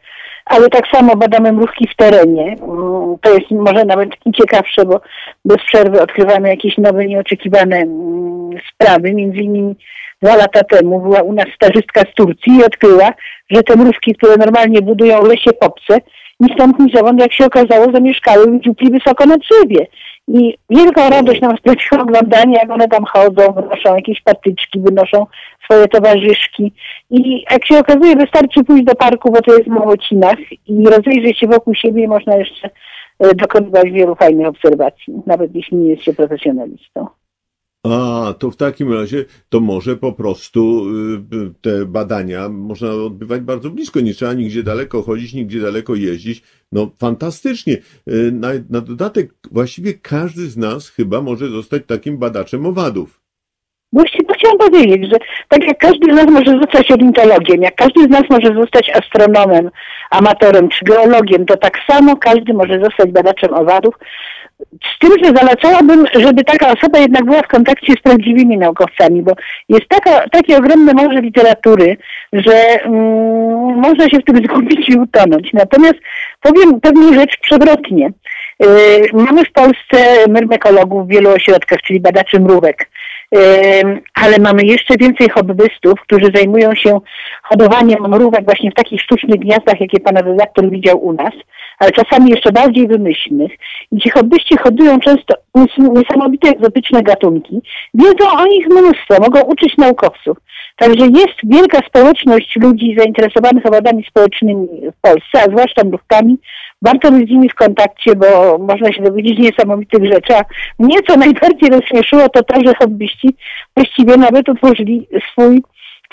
Speaker 4: ale tak samo badamy mrówki w terenie. Mm, to jest może nawet i ciekawsze, bo bez przerwy odkrywamy jakieś nowe, nieoczekiwane mm, sprawy. Między innymi dwa lata temu była u nas stażystka z Turcji i odkryła, że te mrówki, które normalnie budują lesie popce, ni stąd ni zowąd, jak się okazało, zamieszkały w dziupli wysoko na drzewie. I wielką radość nam sprawiło oglądanie, jak one tam chodzą, wynoszą jakieś patyczki, wynoszą swoje towarzyszki. I jak się okazuje, wystarczy pójść do parku, bo to jest w Małocinach i rozejrzeć się wokół siebie i można jeszcze e, dokonywać wielu fajnych obserwacji, nawet jeśli nie jest się profesjonalistą.
Speaker 2: A, to w takim razie to może po prostu y, te badania można odbywać bardzo blisko. Nie trzeba nigdzie daleko chodzić, nigdzie daleko jeździć. No fantastycznie. Y, na, na dodatek właściwie każdy z nas chyba może zostać takim badaczem owadów.
Speaker 4: Właśnie to chciałam powiedzieć, że tak jak każdy z nas może zostać ornitologiem, jak każdy z nas może zostać astronomem, amatorem czy geologiem, to tak samo każdy może zostać badaczem owadów, z tym, że zalecałabym, żeby taka osoba jednak była w kontakcie z prawdziwymi naukowcami, bo jest taka, takie ogromne morze literatury, że mm, można się w tym zgubić i utonąć. Natomiast powiem pewną rzecz przewrotnie. Yy, mamy w Polsce myrmekologów w wielu ośrodkach, czyli badaczy mrówek ale mamy jeszcze więcej hobbystów, którzy zajmują się hodowaniem mrówek właśnie w takich sztucznych gniazdach, jakie pan redaktor widział u nas, ale czasami jeszcze bardziej wymyślnych. I ci hobbyści hodują często niesamowite egzotyczne gatunki. Wiedzą o nich mnóstwo, mogą uczyć naukowców. Także jest wielka społeczność ludzi zainteresowanych owadami społecznymi w Polsce, a zwłaszcza mrówkami, warto być z nimi w kontakcie, bo można się dowiedzieć niesamowitych rzeczy. A mnie co najbardziej rozśmieszyło to to, że hobbyści właściwie nawet utworzyli swój,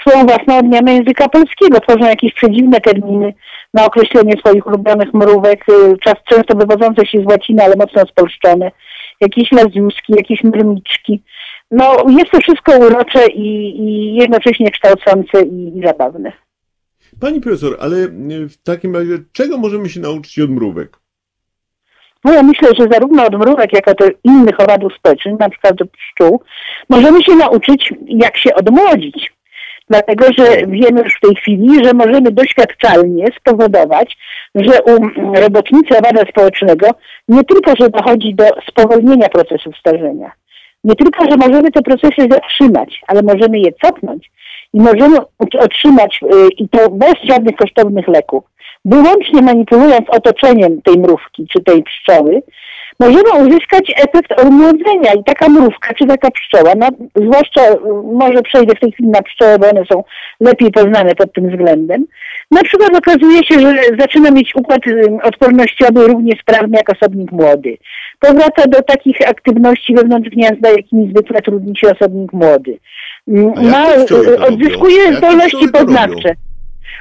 Speaker 4: swoją własną odmianę języka polskiego. Tworzą jakieś przedziwne terminy na określenie swoich ulubionych mrówek, y, czas często wywodzące się z łaciny, ale mocno spolszczone. Jakieś lazuski, jakieś mrmiczki. No, jest to wszystko urocze i, i jednocześnie kształcące i, i zabawne.
Speaker 2: Pani profesor, ale w takim razie czego możemy się nauczyć od mrówek?
Speaker 4: No ja myślę, że zarówno od mrówek, jak i od innych owadów społecznych, na przykład od pszczół, możemy się nauczyć, jak się odmłodzić. Dlatego, że wiemy już w tej chwili, że możemy doświadczalnie spowodować, że u robotnicy owada społecznego nie tylko, że dochodzi do spowolnienia procesów starzenia, nie tylko, że możemy te procesy zatrzymać, ale możemy je cofnąć i możemy otrzymać, y, i to bez żadnych kosztownych leków, wyłącznie manipulując otoczeniem tej mrówki czy tej pszczoły, możemy uzyskać efekt odmłodzenia i taka mrówka czy taka pszczoła, no, zwłaszcza może przejdę w tej chwili na pszczoły, bo one są lepiej poznane pod tym względem, na przykład okazuje się, że zaczyna mieć układ odpornościowy równie sprawny jak osobnik młody. Powraca do takich aktywności wewnątrz gniazda, jakimi zwykle trudni się osobnik młody.
Speaker 2: Ma,
Speaker 4: odzyskuje zdolności poznawcze.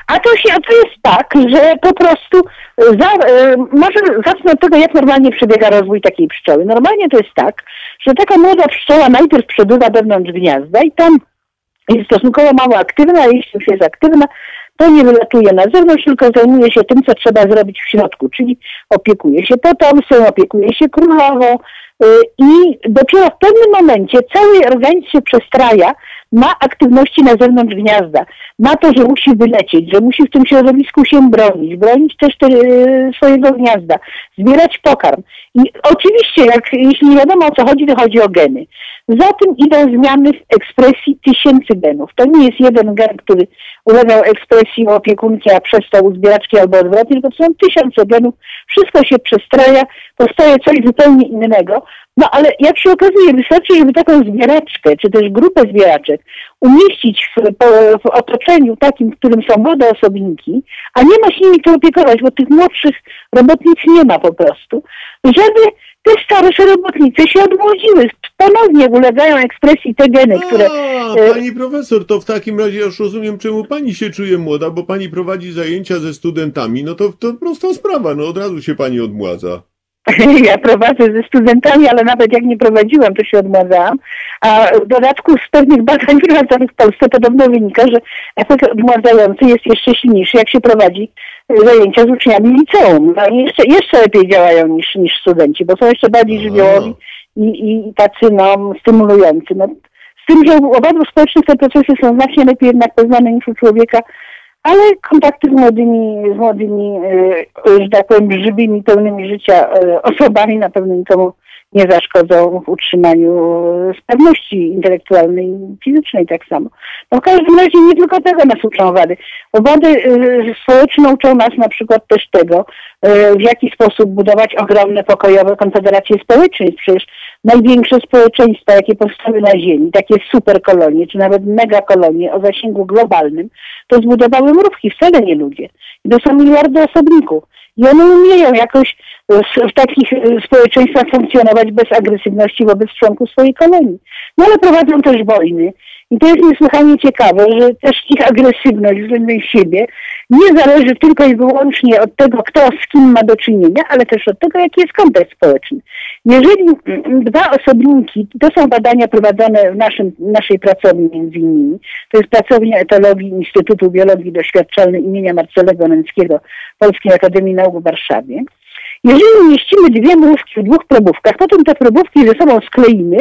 Speaker 4: A to, się, a to jest tak, że po prostu e, za, e, może zacznę od tego, jak normalnie przebiega rozwój takiej pszczoły. Normalnie to jest tak, że taka młoda pszczoła najpierw przebywa wewnątrz gniazda i tam jest stosunkowo mało aktywna, a jeśli już jest aktywna, to nie wylatuje na zewnątrz, tylko zajmuje się tym, co trzeba zrobić w środku, czyli opiekuje się potomstwem, opiekuje się królową, i dopiero w pewnym momencie cały organizm się przestraja ma aktywności na zewnątrz gniazda, ma to, że musi wylecieć, że musi w tym środowisku się bronić, bronić też te, e, swojego gniazda, zbierać pokarm. I oczywiście, jak, jeśli nie wiadomo o co chodzi, to chodzi o geny. Za tym idą zmiany w ekspresji tysięcy genów. To nie jest jeden gen, który ulegał ekspresji opiekunki, a przez to u zbieraczki albo odwrotnie, tylko to są tysiące genów. Wszystko się przestraja, powstaje coś zupełnie innego. No ale jak się okazuje, wystarczy, żeby taką zbieraczkę, czy też grupę zbieraczek umieścić w, w otoczeniu takim, w którym są młode osobniki, a nie ma się nimi opiekować, bo tych młodszych robotnic nie ma po prostu, żeby te starsze robotnice się odmłodziły. Ponownie ulegają ekspresji te geny, które...
Speaker 2: A, e, pani profesor, to w takim razie już rozumiem, czemu pani się czuje młoda, bo pani prowadzi zajęcia ze studentami, no to, to prosta sprawa, no od razu się pani odmładza.
Speaker 4: Ja prowadzę ze studentami, ale nawet jak nie prowadziłam, to się odmładzałam. A w dodatku z pewnych badań prowadzonych w Polsce podobno wynika, że efekt odmładzający jest jeszcze silniejszy, jak się prowadzi zajęcia z uczniami liceum. No i jeszcze, jeszcze lepiej działają niż, niż studenci, bo są jeszcze bardziej żywiołowi i, i tacy no, stymulujący. No, z tym, że u owadów społecznych te procesy są znacznie lepiej jednak poznane niż u człowieka, ale kontakty z młodymi, z młodymi, e, że tak powiem, żywymi, pełnymi życia e, osobami na pewno nikomu nie zaszkodzą w utrzymaniu sprawności intelektualnej i fizycznej tak samo. No w każdym razie nie tylko tego nas uczą owady. Owady y, społeczne uczą nas na przykład też tego, w jaki sposób budować ogromne pokojowe konfederacje społeczeństw. Przecież największe społeczeństwa, jakie powstały na Ziemi, takie superkolonie, czy nawet megakolonie o zasięgu globalnym, to zbudowały mrówki, wcale nie ludzie. I to są miliardy osobników. I one umieją jakoś w takich e, społeczeństwach funkcjonować bez agresywności wobec członków swojej kolonii. No ale prowadzą też wojny. I to jest niesłychanie ciekawe, że też ich agresywność względem siebie nie zależy tylko i wyłącznie od tego, kto z kim ma do czynienia, ale też od tego, jaki jest kontekst społeczny. Jeżeli dwa osobniki, to są badania prowadzone w naszym, naszej pracowni między innymi, to jest pracownia etologii Instytutu Biologii Doświadczalnej imienia Marcelego Nęckiego Polskiej Akademii Nauk w Warszawie, jeżeli umieścimy dwie mrówki w dwóch probówkach, potem te probówki ze sobą skleimy,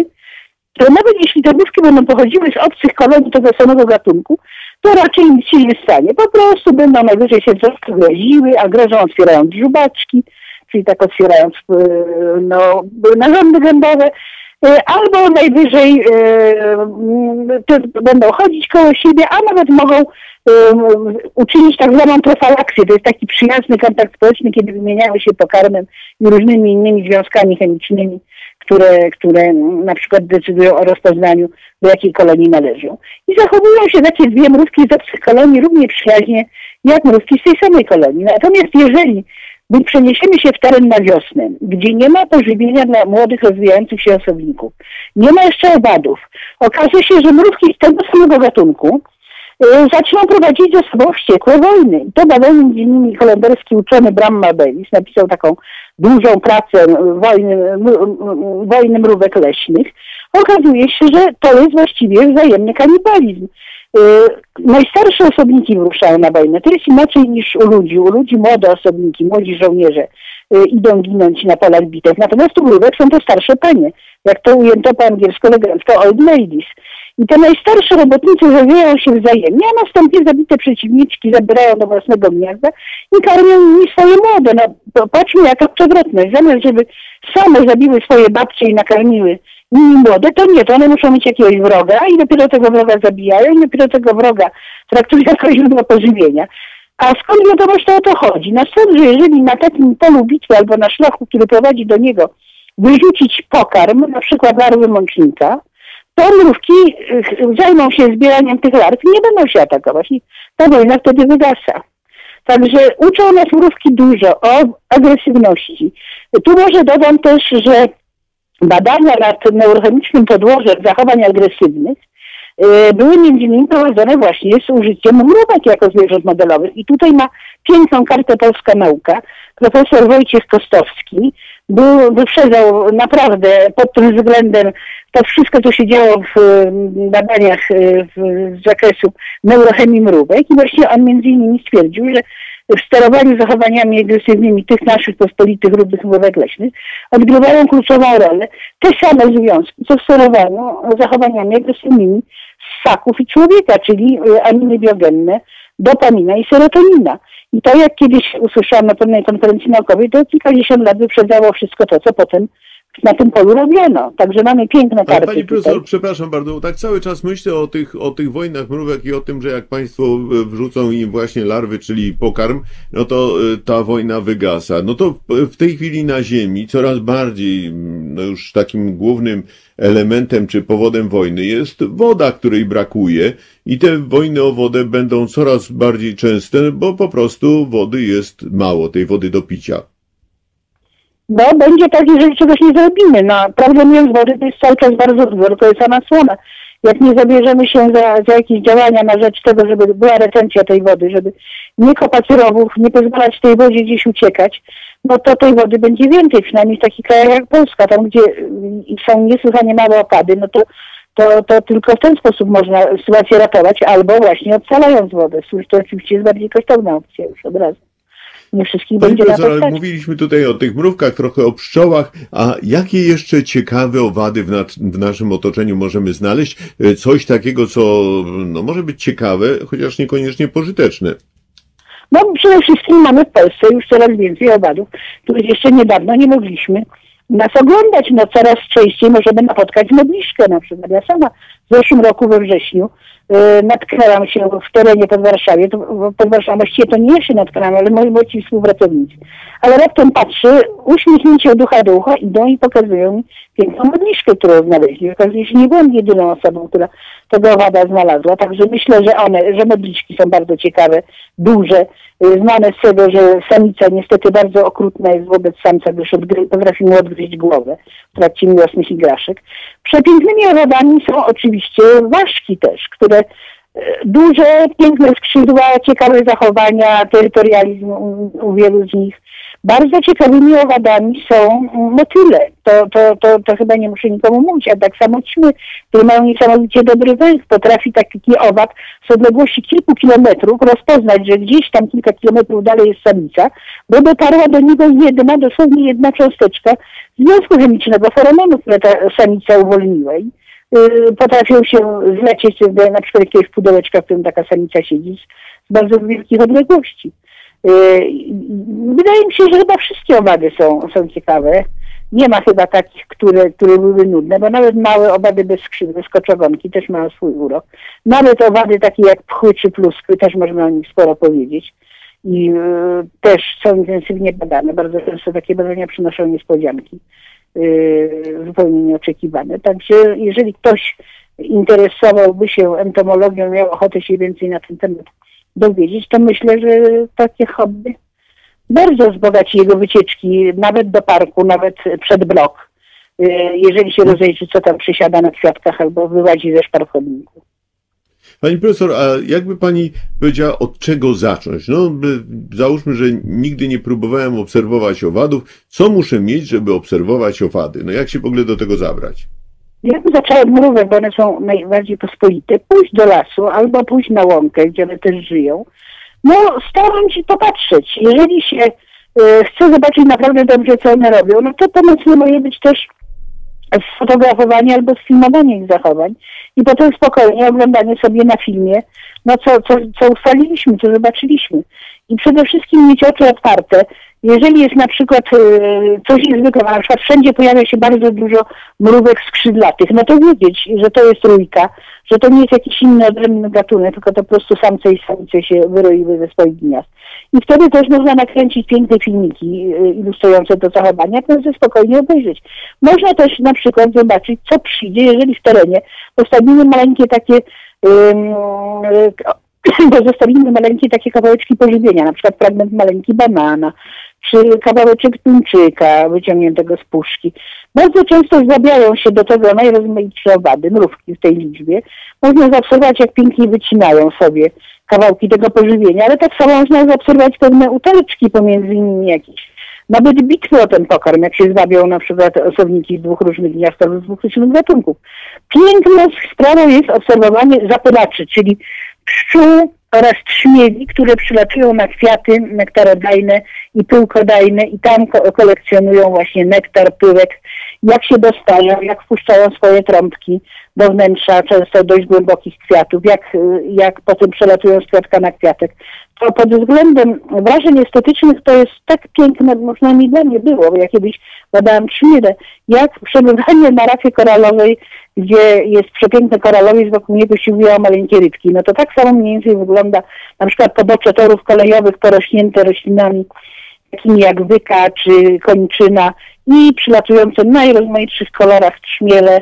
Speaker 4: to nawet jeśli te mrówki będą pochodziły z obcych kolonii tego samego gatunku, to raczej nic się nie stanie. Po prostu będą najwyżej się troszkę groziły, a grożą otwierając żubaczki, czyli tak otwierając e, no, narządy gębowe, e, albo najwyżej e, będą chodzić koło siebie, a nawet mogą uczynić tak zwaną profalaksję. To jest taki przyjazny kontakt społeczny, kiedy wymieniają się pokarmem i różnymi innymi związkami chemicznymi, które, które na przykład decydują o rozpoznaniu, do jakiej kolonii należą. I zachowują się takie dwie mrówki z obcych kolonii równie przyjaźnie, jak mrówki z tej samej kolonii. Natomiast jeżeli my przeniesiemy się w teren na wiosnę, gdzie nie ma pożywienia dla młodych, rozwijających się osobników, nie ma jeszcze owadów, okaże się, że mrówki z tego samego gatunku Y, zaczną prowadzić ze sobą wściekłe wojny. To badał innymi holenderski uczony Bram Mabelis, napisał taką dużą pracę wojny, wojny mrówek leśnych. Okazuje się, że to jest właściwie wzajemny kanibalizm. Y, najstarsze osobniki wyruszają na wojnę. To jest inaczej niż u ludzi. U ludzi młode osobniki, młodzi żołnierze idą ginąć na polach bitew. Natomiast u mrówek są to starsze panie, jak to ujęto po angielsku elegancko, old ladies. I te najstarsze robotnice zawijają się wzajemnie, a następnie zabite przeciwniczki zabierają do własnego gniazda i karmią nimi swoje młode. No, popatrzmy jaka przewrotność. Zamiast, żeby same zabiły swoje babcie i nakarmiły nimi młode, to nie, to one muszą mieć jakiegoś wroga i dopiero tego wroga zabijają i dopiero tego wroga traktują jako źródło pożywienia. A skąd wiadomość to o to chodzi? Na sąd, że jeżeli na takim polu bitwy albo na szlaku, który prowadzi do niego, wyrzucić pokarm, na przykład larwy mącznika, to mrówki y, zajmą się zbieraniem tych larw i nie będą się atakować. I ta wojna wtedy wygasa. Także uczą nas mrówki dużo o agresywności. Tu może dodam też, że badania nad neurochemicznym podłożem zachowań agresywnych były między innymi prowadzone właśnie z użyciem mrówek jako zwierząt modelowych. I tutaj ma piękną kartę Polska Nauka. Profesor Wojciech Kostowski był, wyprzedzał naprawdę pod tym względem to wszystko, co się działo w badaniach y, z zakresu neurochemii mrówek i właśnie on między innymi stwierdził, że w sterowaniu zachowaniami agresywnymi tych naszych pospolitych rudych mrówek leśnych odgrywają kluczową rolę te same związki, co w sterowaniu zachowaniami agresywnymi ssaków i człowieka, czyli y, aminy biogenne, dopamina i serotonina. I to, jak kiedyś usłyszałam na pewnej konferencji naukowej, to kilkadziesiąt lat wyprzedzało wszystko to, co potem na tym polu robiono. Także mamy piękne karty.
Speaker 2: Pani profesor, tutaj. przepraszam bardzo, tak cały czas myślę o tych, o tych wojnach mrówek i o tym, że jak państwo wrzucą im właśnie larwy, czyli pokarm, no to e, ta wojna wygasa. No to w tej chwili na Ziemi coraz bardziej, no już takim głównym elementem czy powodem wojny jest woda, której brakuje i te wojny o wodę będą coraz bardziej częste, bo po prostu wody jest mało, tej wody do picia.
Speaker 4: No, będzie tak, jeżeli czegoś nie zrobimy. No, prawdę mówiąc, wody to jest cały czas bardzo dużo, tylko jest sama słona. Jak nie zabierzemy się za, za jakieś działania na rzecz tego, żeby była retencja tej wody, żeby nie kopać rowów, nie pozwalać tej wodzie gdzieś uciekać, no to tej wody będzie więcej, przynajmniej w takich krajach jak Polska, tam gdzie są niesłychanie małe opady, no to, to, to tylko w ten sposób można sytuację ratować, albo właśnie odsalając wodę. To oczywiście jest bardziej kosztowna opcja już od razu nie wszystkich Pani będzie profesor,
Speaker 2: ale mówiliśmy tutaj o tych mrówkach, trochę o pszczołach, a jakie jeszcze ciekawe owady w, nad, w naszym otoczeniu możemy znaleźć? E, coś takiego, co no, może być ciekawe, chociaż niekoniecznie pożyteczne.
Speaker 4: No przede wszystkim mamy w Polsce już coraz więcej owadów, których jeszcze niedawno nie mogliśmy nas oglądać. No coraz częściej możemy napotkać modliszkę na przykład. Ja sama w zeszłym roku we wrześniu Y, natknęłam się w terenie pod Warszawie, to, pod Warszawą, właściwie to nie ja się natknęłam, ale moi młodsi współpracownicy. Ale raptem patrzę, uśmiechnięcie od ducha do ucha, idą i pokazują mi piękną modliszkę, którą znaleźli. Okazuje się, nie byłam jedyną osobą, która tego owada znalazła, także myślę, że one, że modliszki są bardzo ciekawe, duże, y, znane z tego, że samica niestety bardzo okrutna jest wobec samca, gdyż odgry, potrafi mu odgryźć głowę w trakcie miłosnych igraszek. Przepięknymi owadami są oczywiście ważki też, które e, duże, piękne skrzydła, ciekawe zachowania, terytorializm u wielu z nich. Bardzo ciekawymi owadami są motyle. To, to, to, to chyba nie muszę nikomu mówić, a tak samo ćmy, które mają niesamowicie dobry węch. Potrafi taki owad z odległości kilku kilometrów rozpoznać, że gdzieś tam kilka kilometrów dalej jest samica, bo dotarła do niego jedna, dosłownie jedna cząsteczka związku chemicznego, feromonu, które ta samica uwolniła. Yy, potrafią się zlecieć na przykład jakiegoś pudełeczka, w którym taka samica siedzi z bardzo wielkich odległości. Y, wydaje mi się, że chyba wszystkie owady są, są ciekawe. Nie ma chyba takich, które, które były nudne, bo nawet małe owady bez skrzydły, skoczogonki też mają swój urok. Nawet owady takie jak pchły czy pluskwy, też można o nich sporo powiedzieć. I y, też są intensywnie badane. Bardzo często takie badania przynoszą niespodzianki y, zupełnie nieoczekiwane. Także jeżeli ktoś interesowałby się entomologią, miał ochotę się więcej na ten temat dowiedzieć, to myślę, że takie hobby bardzo wzbogaci jego wycieczki, nawet do parku, nawet przed blok, y, jeżeli się rozejrzy, co tam przysiada na kwiatkach albo wyłazi ze szparchodniku.
Speaker 2: Pani profesor, a jakby pani powiedziała, od czego zacząć? No, załóżmy, że nigdy nie próbowałem obserwować owadów. Co muszę mieć, żeby obserwować owady? No jak się w ogóle do tego zabrać?
Speaker 4: Ja bym zaczęła od mrówek, bo one są najbardziej pospolite. Pójść do lasu albo pójść na łąkę, gdzie one też żyją. No, staram się popatrzeć. Jeżeli się e, chcę zobaczyć naprawdę dobrze, co one robią, no to pomoc nie może być też sfotografowanie albo sfilmowanie ich zachowań i potem spokojnie oglądanie sobie na filmie, no co, co, co ustaliliśmy, co zobaczyliśmy. I przede wszystkim mieć oczy otwarte. Jeżeli jest na przykład e, coś niezwykłego, na przykład wszędzie pojawia się bardzo dużo mrówek skrzydlatych, no to wiedzieć, że to jest rójka, że to nie jest jakiś inny odrębny gatunek, tylko to po prostu samce i samice się wyroiły ze swoich gniazd. I wtedy też można nakręcić piękne filmiki y, ilustrujące to zachowanie, proszę spokojnie obejrzeć. Można też na przykład zobaczyć, co przyjdzie, jeżeli w terenie postawimy maleńkie takie um, pozostawimy maleńkie takie kawałeczki pożywienia, na przykład fragment maleńki banana, czy kawałeczek tuńczyka wyciągniętego z puszki. Bardzo często złabiają się do tego najrozmaitsze owady, mrówki w tej liczbie. Można zaobserwować, jak pięknie wycinają sobie kawałki tego pożywienia, ale tak samo można zaobserwować pewne uteleczki pomiędzy nimi jakieś. Nawet bitwy o ten pokarm, jak się zwabią na przykład osobniki z dwóch różnych gniazd z dwóch różnych gatunków. Piękną sprawą jest obserwowanie zapylaczy, czyli pszczół oraz trzmieli, które przylatują na kwiaty nektarodajne i pyłkodajne i tam ko kolekcjonują właśnie nektar, pyłek, jak się dostają, jak wpuszczają swoje trąbki do wnętrza często dość głębokich kwiatów, jak, jak potem przelatują z kwiatka na kwiatek. To pod względem wrażeń estetycznych to jest tak piękne, mi dla mnie było, bo ja kiedyś badałam trzmielę, jak przebywanie na rafie koralowej gdzie jest przepiękny koralowiec, wokół niego się uwijają maleńkie rybki. No to tak samo mniej więcej wygląda na przykład pobocze torów kolejowych porośnięte roślinami takimi jak wyka czy kończyna i przylatujące w najrozmaitszych kolorach trzmiele,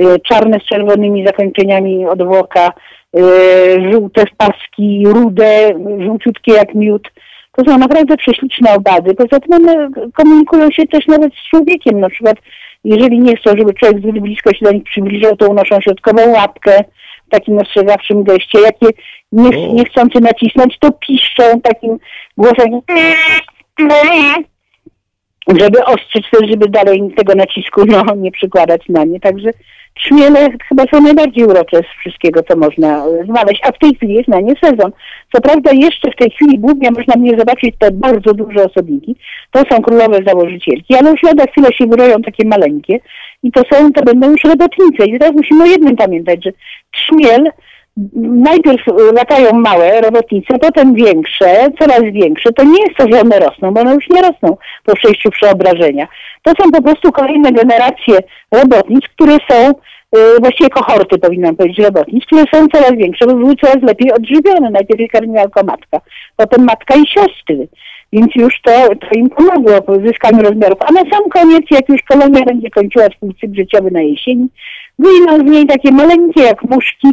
Speaker 4: y, czarne z czerwonymi zakończeniami odwłoka, y, żółte paski, rude, żółciutkie jak miód. To są naprawdę prześliczne obady. Poza tym one komunikują się też nawet z człowiekiem. Na przykład jeżeli nie chcą, żeby człowiek zbyt blisko się do nich przybliżał, to unoszą środkową łapkę w takim ostrzegawczym geście. Jakie nie, nie chcący nacisnąć, to piszczą takim głosem żeby ostrzec też, żeby dalej tego nacisku no, nie przykładać na nie. Także Trzmiele chyba są najbardziej urocze z wszystkiego, co można znaleźć, a w tej chwili jest na nie sezon. Co prawda jeszcze w tej chwili głównie można mnie zobaczyć te bardzo duże osobniki. To są królowe założycielki, ale już lada chwilę się wyroją takie maleńkie i to są, to będą już robotnice. I teraz musimy o jednym pamiętać, że trzmiel najpierw latają małe robotnice, potem większe, coraz większe. To nie jest to, że one rosną, bo one już nie rosną po przejściu przeobrażenia. To są po prostu kolejne generacje robotnic, które są, y, właściwie kohorty powinnam powiedzieć, robotnic, które są coraz większe, bo były coraz lepiej odżywione. Najpierw karmiła jako matka, potem matka i siostry. Więc już to, to im pomogło w uzyskaniu rozmiarów. A na sam koniec, jak już kolonia będzie kończyła swój cykl życiowy na jesieni, wyjdą z niej takie maleńkie jak muszki,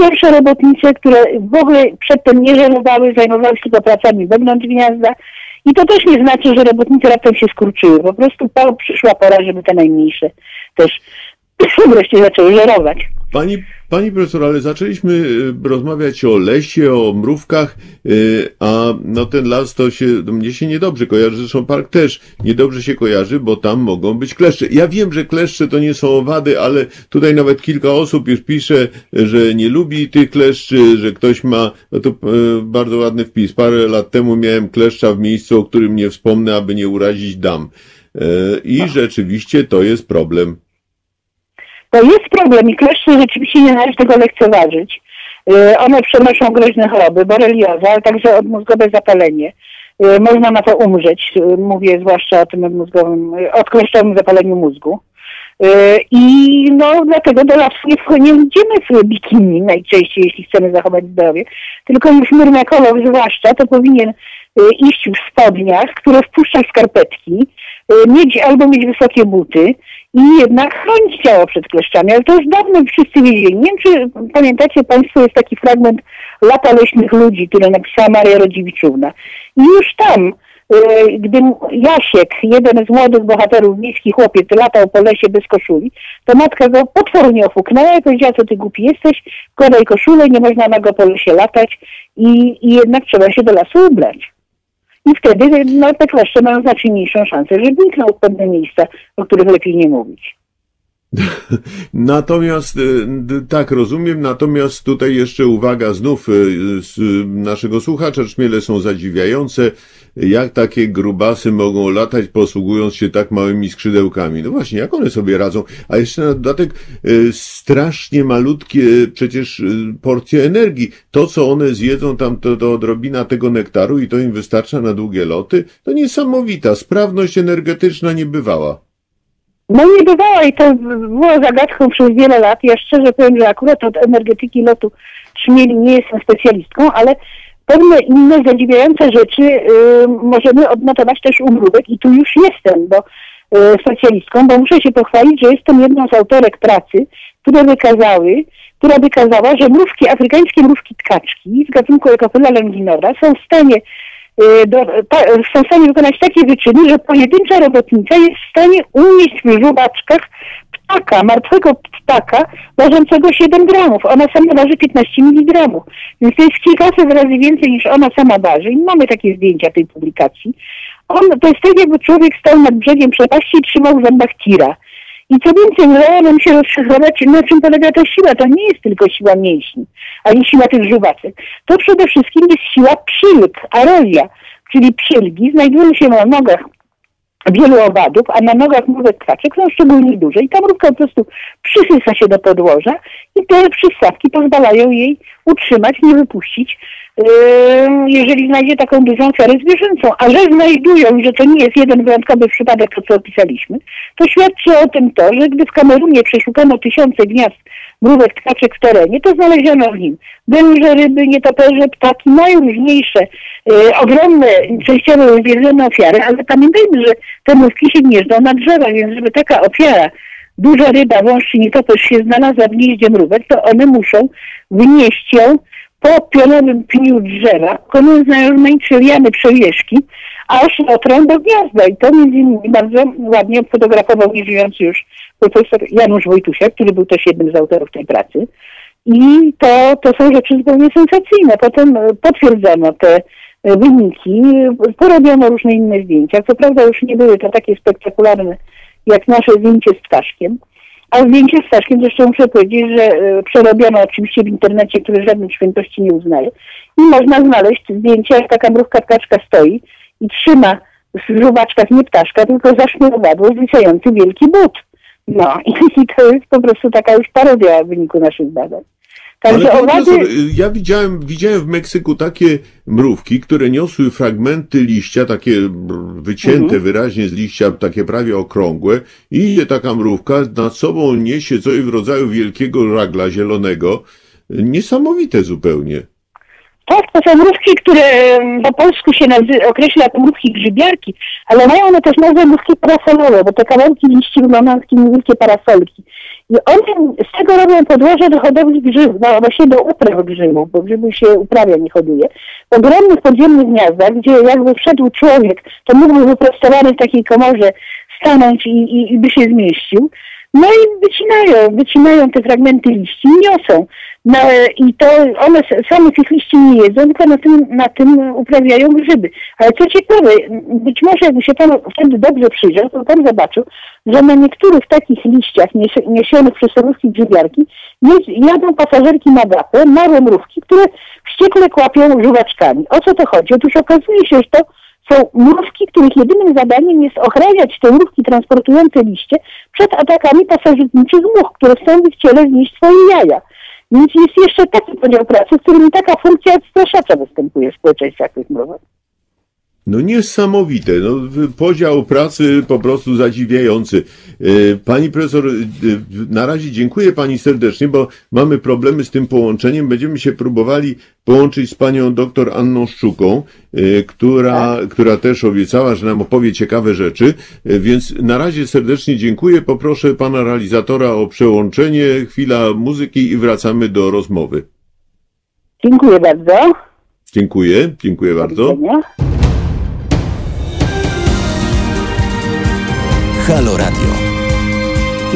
Speaker 4: pierwsze robotnice, które w ogóle przedtem nie żerowały, zajmowały się tylko pracami wewnątrz gniazda. I to też nie znaczy, że robotnice raptem się skurczyły. Po prostu przyszła pora, żeby te najmniejsze też wreszcie zaczęły żerować.
Speaker 2: Pani, pani profesor, ale zaczęliśmy y, rozmawiać o lesie, o mrówkach, y, a no ten las to się, mnie się niedobrze kojarzy, zresztą park też niedobrze się kojarzy, bo tam mogą być kleszcze. Ja wiem, że kleszcze to nie są owady, ale tutaj nawet kilka osób już pisze, że nie lubi tych kleszczy, że ktoś ma, no to y, bardzo ładny wpis. Parę lat temu miałem kleszcza w miejscu, o którym nie wspomnę, aby nie urazić dam. I rzeczywiście to jest problem.
Speaker 4: To jest problem i kleszcze rzeczywiście nie należy tego lekceważyć. Y, one przenoszą groźne choroby, borelioza, ale także odmózgowe zapalenie. Y, można na to umrzeć, y, mówię zwłaszcza o tym odmózgowym, odkleszczowym zapaleniu mózgu. I no dlatego do lasu nie, nie idziemy w bikini najczęściej, jeśli chcemy zachować zdrowie, tylko już murmiakolog zwłaszcza to powinien iść w spodniach, które wpuszcza skarpetki, mieć albo mieć wysokie buty i jednak chronić ciało przed kleszczami. Ale to już dawno wszyscy wiedzieli. Nie wiem, czy pamiętacie Państwo, jest taki fragment Lata Leśnych Ludzi, który napisała Maria Rodziewiczówna. I już tam, y, gdy Jasiek, jeden z młodych bohaterów, miejski chłopiec, latał po lesie bez koszuli, to matka go potwornie ofuknęła i powiedziała, co ty głupi jesteś, wkładaj koszulę, nie można na go po lesie latać i, i jednak trzeba się do lasu ubrać. I wtedy no, te kleszcze mają znacznie mniejszą szansę, że znikną pewne miejsca, o których lepiej nie mówić.
Speaker 2: Natomiast, y, tak rozumiem, natomiast tutaj jeszcze uwaga znów y, z naszego słuchacza, czmiele są zadziwiające, jak takie grubasy mogą latać posługując się tak małymi skrzydełkami. No właśnie, jak one sobie radzą? A jeszcze na dodatek y, strasznie malutkie przecież porcje energii. To, co one zjedzą tam, to, to odrobina tego nektaru i to im wystarcza na długie loty. To niesamowita, sprawność energetyczna niebywała.
Speaker 4: No nie bywała i to było zagadką przez wiele lat. Ja szczerze powiem, że akurat od energetyki lotu trzmieli nie jestem specjalistką, ale pewne inne zadziwiające rzeczy y, możemy odnotować też u mrówek i tu już jestem bo, y, specjalistką, bo muszę się pochwalić, że jestem jedną z autorek pracy, które wykazały, która wykazała, że mrówki, afrykańskie mrówki tkaczki z gatunku Ecophylla longinora są w stanie do, ta, są w stanie wykonać takie wyczyny, że pojedyncza robotnica jest w stanie unieść w żuwaczkach ptaka, martwego ptaka, ważącego 7 gramów. Ona sama waży 15 miligramów. Więc to jest kilkaset razy więcej niż ona sama waży. I mamy takie zdjęcia tej publikacji. On, to jest tak, jakby człowiek stał nad brzegiem przepaści i trzymał w zębach tira. I co więcej, udało nam się rozszyfrować, na czym polega ta siła. To nie jest tylko siła mięśni, ani siła tych żuwaczek. To przede wszystkim jest siła psilg, arozja, czyli psielgi znajdują się na nogach wielu owadów, a na nogach mrówek kaczek są szczególnie duże i ta mrówka po prostu przysysa się do podłoża i te przystawki pozwalają jej utrzymać, nie wypuścić, jeżeli znajdzie taką dużą ofiarę zwierzęcą. A że znajdują i że to nie jest jeden wyjątkowy przypadek, to co opisaliśmy, to świadczy o tym to, że gdy w Kamerunie przeszukano tysiące gniazd mrówek tkaczek w terenie, to znaleziono w nim węże, ryby, nietoperze, ptaki, najróżniejsze, e, ogromne, częściowo zwiedzone ofiary, ale pamiętajmy, że te mrówki się gnieżdżą na drzewach, więc żeby taka ofiara, duża ryba, wąż czy nietoperz się znalazła w gnieździe mrówek, to one muszą wnieść ją po pionowym pniu drzewa, konując najróżniejsze liany przewieszki, aż dotrą do gniazda. I to między innymi bardzo ładnie fotografował nieżyjący już profesor Janusz Wojtusiak, który był też jednym z autorów tej pracy. I to, to są rzeczy zupełnie sensacyjne. Potem e, potwierdzono te e, wyniki, porobiono różne inne zdjęcia. Co prawda już nie były to takie spektakularne jak nasze zdjęcie z ptaszkiem, a zdjęcie z ptaszkiem zresztą muszę powiedzieć, że e, przerobiono oczywiście w internecie, który żadnej świętości nie uznaje. I można znaleźć zdjęcie, jak taka mrówka tkaczka stoi i trzyma w żuwaczkach nie ptaszka, tylko zasznurowadło zwisający wielki but. No i, i to jest po prostu taka już parodia w wyniku naszych badań.
Speaker 2: Ale
Speaker 4: Także
Speaker 2: pan
Speaker 4: owady...
Speaker 2: profesor, y, ja widziałem, widziałem w Meksyku takie mrówki, które niosły fragmenty liścia, takie wycięte
Speaker 4: Mhm.
Speaker 2: wyraźnie z liścia, takie prawie okrągłe i idzie taka mrówka, nad sobą niesie coś w rodzaju wielkiego ragla zielonego. Niesamowite zupełnie.
Speaker 4: Tak, to są mrówki, które em, po polsku się nazy- określa jako mrówki grzybiarki, ale mają one też nazwę mrówki parasolowe, bo te kawałki liści wyglądają jak takie wielkie parasolki. I z tego robią podłoże do hodowli grzybów, no właśnie do upraw grzybów, bo grzybów się uprawia, nie hoduje. W ogromnych podziemnych gniazdach, gdzie jakby wszedł człowiek, to mógłby wyprostowany w takiej komorze stanąć i, i, i by się zmieścił. No i wycinają, wycinają te fragmenty liści i niosą. No, I to one same tych liści nie jedzą, tylko na tym, na tym uprawiają grzyby. Ale co ciekawe, być może jakby się pan wtedy dobrze przyjrzał, to pan zobaczył, że na niektórych takich liściach niesionych przez mrówki grzybiarki jadą pasażerki na gapę, małe mrówki, które wściekle kłapią żuwaczkami. O co to chodzi? Otóż okazuje się, że to są mrówki, których jedynym zadaniem jest ochraniać te mrówki transportujące liście przed atakami pasożytniczych much, które chcą w ciele znieść swoje jaja. Więc jest jeszcze taki podział pracy, w którym taka funkcja odstraszacza występuje w społeczeństwach tych mrówek.
Speaker 2: No niesamowite, no, podział pracy po prostu zadziwiający. E, Pani profesor, e, na razie dziękuję Pani serdecznie, bo mamy problemy z tym połączeniem. Będziemy się próbowali połączyć z Panią doktor Anną Szczuką, e, która, która też obiecała, że nam opowie ciekawe rzeczy, więc na razie serdecznie dziękuję. Poproszę Pana realizatora o przełączenie, chwila muzyki i wracamy do rozmowy.
Speaker 4: Dziękuję bardzo.
Speaker 2: Dziękuję, dziękuję bardzo.
Speaker 7: Halo Radio.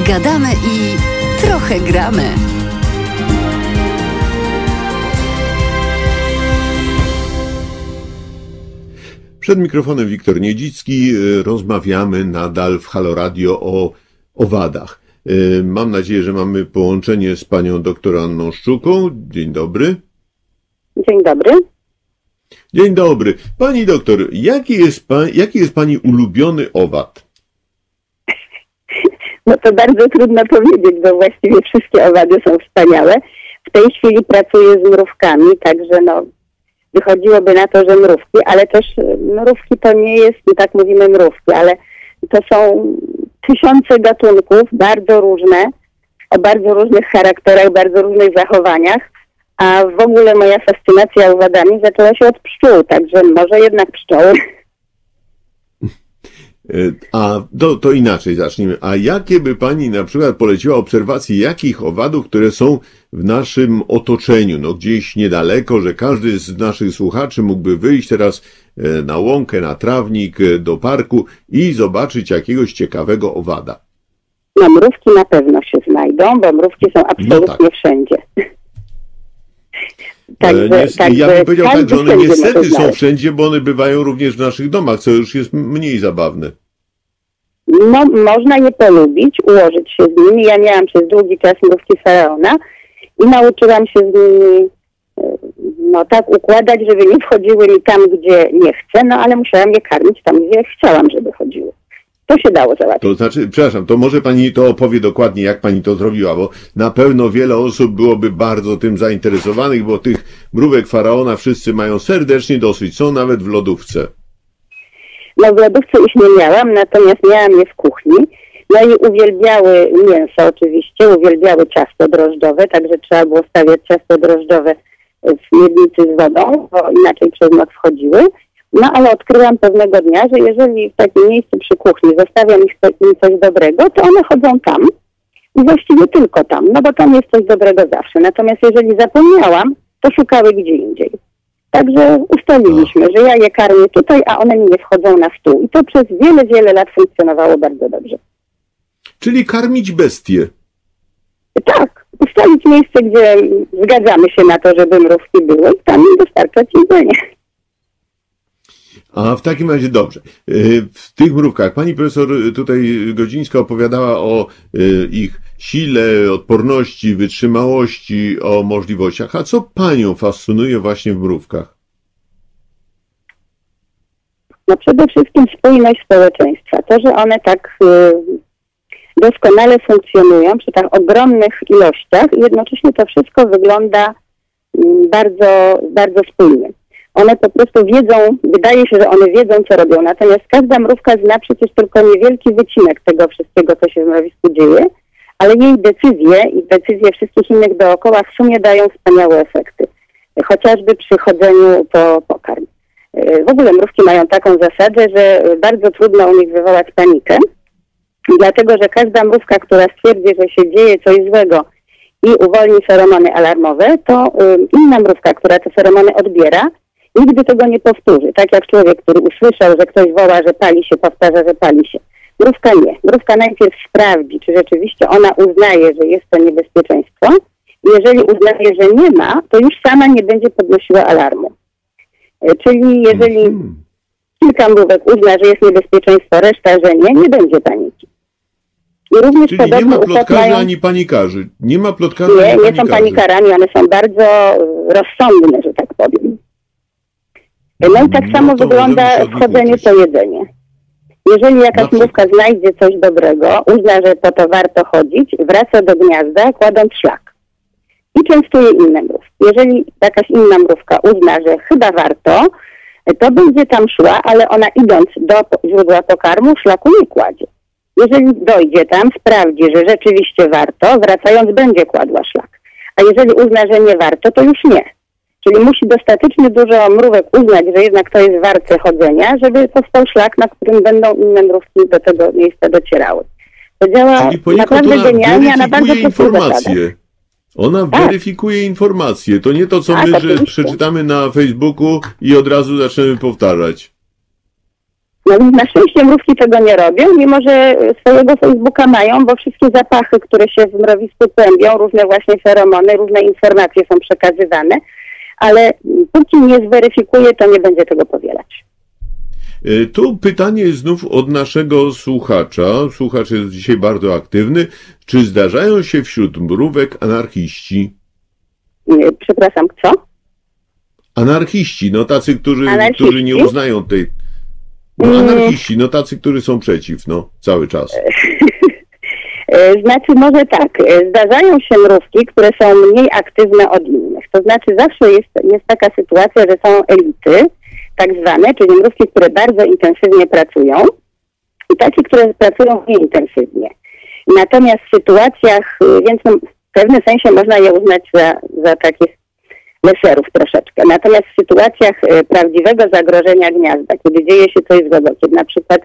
Speaker 8: Gadamy i trochę gramy.
Speaker 2: Przed mikrofonem Wiktor Niedzicki e, rozmawiamy nadal w Halo Radio o owadach. Y, Mam nadzieję, że mamy połączenie z panią doktor Anną Szczuką. Dzień dobry.
Speaker 6: Dzień dobry.
Speaker 2: Dzień dobry. Pani doktor, jaki jest, pa, jaki jest pani ulubiony owad?
Speaker 6: No to bardzo trudno powiedzieć, bo właściwie wszystkie owady są wspaniałe. W tej chwili pracuję z mrówkami, także no wychodziłoby na to, że mrówki, ale też y, mrówki to nie jest, my tak mówimy mrówki, ale to są tysiące gatunków, bardzo różne, o bardzo różnych charakterach, bardzo różnych zachowaniach, a w ogóle moja fascynacja owadami zaczęła się od pszczół, także może jednak pszczoły.
Speaker 2: Y, A to, to inaczej zacznijmy. A jakie by pani na przykład poleciła obserwacji jakich owadów, które są w naszym otoczeniu, no gdzieś niedaleko, że każdy z naszych słuchaczy mógłby wyjść teraz e, na łąkę, na trawnik, e, do parku i zobaczyć jakiegoś ciekawego owada.
Speaker 6: No mrówki na pewno się znajdą, bo mrówki są absolutnie
Speaker 2: tak.
Speaker 6: wszędzie.
Speaker 2: E, nies- ja bym powiedział tak, że one niestety są wszędzie, bo one bywają również w naszych domach, co już jest mniej zabawne.
Speaker 6: No, można je polubić, ułożyć się z nimi. Ja miałam przez długi czas mrówki faraona i nauczyłam się z nimi e, no, tak układać, żeby nie wchodziły mi tam, gdzie nie chcę, no ale musiałam je karmić tam, gdzie chciałam, żeby chodziły. To się dało załatwić.
Speaker 2: To znaczy, przepraszam, to może pani to opowie dokładnie, jak pani to zrobiła, bo na pewno wiele osób byłoby bardzo tym zainteresowanych, bo tych mrówek faraona wszyscy mają serdecznie dosyć, są nawet w lodówce.
Speaker 6: No w lodówce ich nie miałam, natomiast miałam je w kuchni. No i uwielbiały mięso oczywiście, uwielbiały ciasto drożdżowe, także trzeba było stawiać ciasto drożdżowe w miednicy z wodą, bo inaczej przez noc wchodziły. No ale odkryłam pewnego dnia, że jeżeli w takim miejscu przy kuchni zostawiam im coś dobrego, to one chodzą tam i właściwie tylko tam, no bo tam jest coś dobrego zawsze. Natomiast jeżeli zapomniałam, to szukały gdzie indziej. Także ustaliliśmy, że ja je karmię tutaj, a one mi nie wchodzą na stół. I to przez wiele, wiele lat funkcjonowało bardzo dobrze.
Speaker 2: Czyli karmić bestie.
Speaker 6: Tak, ustalić miejsce, gdzie zgadzamy się na to, żeby mrówki były i tam dostarczać jedzenie.
Speaker 2: A w takim razie dobrze. Y, W tych mrówkach pani profesor tutaj Godzińska opowiadała o y, ich sile, odporności, wytrzymałości, o możliwościach. A co panią fascynuje właśnie w mrówkach?
Speaker 6: No przede wszystkim spójność społeczeństwa. To, że one tak y, doskonale funkcjonują przy tak ogromnych ilościach i jednocześnie to wszystko wygląda mm, bardzo, bardzo spójnie. One po prostu wiedzą, wydaje się, że one wiedzą, co robią. Natomiast każda mrówka zna przecież tylko niewielki wycinek tego wszystkiego, co się w mrowisku dzieje, ale jej decyzje i decyzje wszystkich innych dookoła w sumie dają wspaniałe efekty. Chociażby przy chodzeniu po pokarm. W ogóle mrówki mają taką zasadę, że bardzo trudno u nich wywołać panikę, dlatego że każda mrówka, która stwierdzi, że się dzieje coś złego i uwolni feromony alarmowe, to y, inna mrówka, która te feromony odbiera, nigdy tego nie powtórzy. Tak jak człowiek, który usłyszał, że ktoś woła, że pali się, powtarza, że pali się. Mrówka nie. Mrówka najpierw sprawdzi, czy rzeczywiście ona uznaje, że jest to niebezpieczeństwo. Jeżeli uznaje, że nie ma, to już sama nie będzie podnosiła alarmu. E, Czyli jeżeli
Speaker 2: Hmm.
Speaker 6: kilka mrówek uzna, że jest niebezpieczeństwo, reszta, że nie, nie będzie paniki. I również
Speaker 2: Czyli nie ma plotkarzy
Speaker 6: mają...
Speaker 2: ani panikarzy. Nie ma plotkarzy
Speaker 6: Nie, nie są
Speaker 2: panikarzy.
Speaker 6: panikarami, one są bardzo rozsądne, że tak powiem. No i tak
Speaker 2: No
Speaker 6: samo wygląda wchodzenie po jedzenie. Jeżeli jakaś
Speaker 2: przykład.
Speaker 6: mrówka znajdzie coś dobrego, uzna, że po to warto chodzić, wraca do gniazda, kładąc szlak. I częstuje inne mrówki. Jeżeli jakaś inna mrówka uzna, że chyba warto, to będzie tam szła, ale ona idąc do źródła pokarmu, szlaku nie kładzie. Jeżeli dojdzie tam, sprawdzi, że rzeczywiście warto, wracając będzie kładła szlak. A jeżeli uzna, że nie warto, to już nie. Czyli musi dostatecznie dużo mrówek uznać, że jednak to jest warte chodzenia, żeby powstał szlak, na którym będą inne mrówki do tego miejsca docierały. To działa naprawdę genialnie, a na bardzo
Speaker 2: informacje. Ona
Speaker 6: Tak.
Speaker 2: weryfikuje informacje. To nie to, co
Speaker 6: Tak,
Speaker 2: my, że przeczytamy na Facebooku i od razu zaczniemy powtarzać.
Speaker 6: No na szczęście mrówki tego nie robią, mimo że swojego Facebooka mają, bo wszystkie zapachy, które się w mrowisku kłębią, różne właśnie feromony, różne informacje są przekazywane, ale póki nie zweryfikuje, to nie będzie tego powielać.
Speaker 2: E, Tu pytanie znów od naszego słuchacza. Słuchacz jest dzisiaj bardzo aktywny. Czy zdarzają się wśród mrówek anarchiści?
Speaker 6: Nie, Przepraszam, co?
Speaker 2: Anarchiści, no tacy, którzy,
Speaker 6: Anarchiści?
Speaker 2: którzy nie uznają tej. No, anarchiści, no tacy, którzy są przeciw, no, cały czas.
Speaker 6: E, Znaczy może tak, e, zdarzają się mrówki, które są mniej aktywne od innych. To znaczy zawsze jest, jest taka sytuacja, że są elity, tak zwane, czyli mrówki, które bardzo intensywnie pracują i takie, które pracują mniej intensywnie. Natomiast w sytuacjach, y, więc no, w pewnym sensie można je uznać za, za takich leserów troszeczkę. Natomiast w sytuacjach y, prawdziwego zagrożenia gniazda, kiedy dzieje się coś złego, kiedy na przykład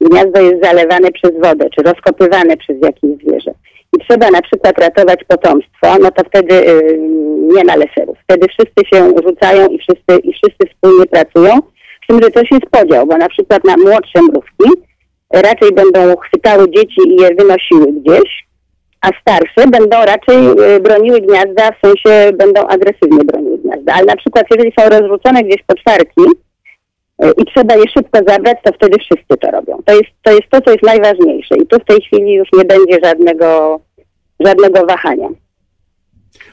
Speaker 6: gniazdo jest zalewane przez wodę, czy rozkopywane przez jakieś zwierzę i trzeba na przykład ratować potomstwo, no to wtedy y, nie ma leserów. Wtedy wszyscy się rzucają i wszyscy, i wszyscy wspólnie pracują. Z tym, że też jest podział, bo na przykład na młodsze mrówki raczej będą chwytały dzieci i je wynosiły gdzieś, a starsze będą raczej y, broniły gniazda, w sensie będą agresywnie broniły gniazda. Ale na przykład jeżeli są rozrzucone gdzieś poczwarki i trzeba je szybko zabrać, to wtedy wszyscy to robią. To jest, to jest to, co jest najważniejsze i tu w tej chwili już nie będzie żadnego, żadnego wahania.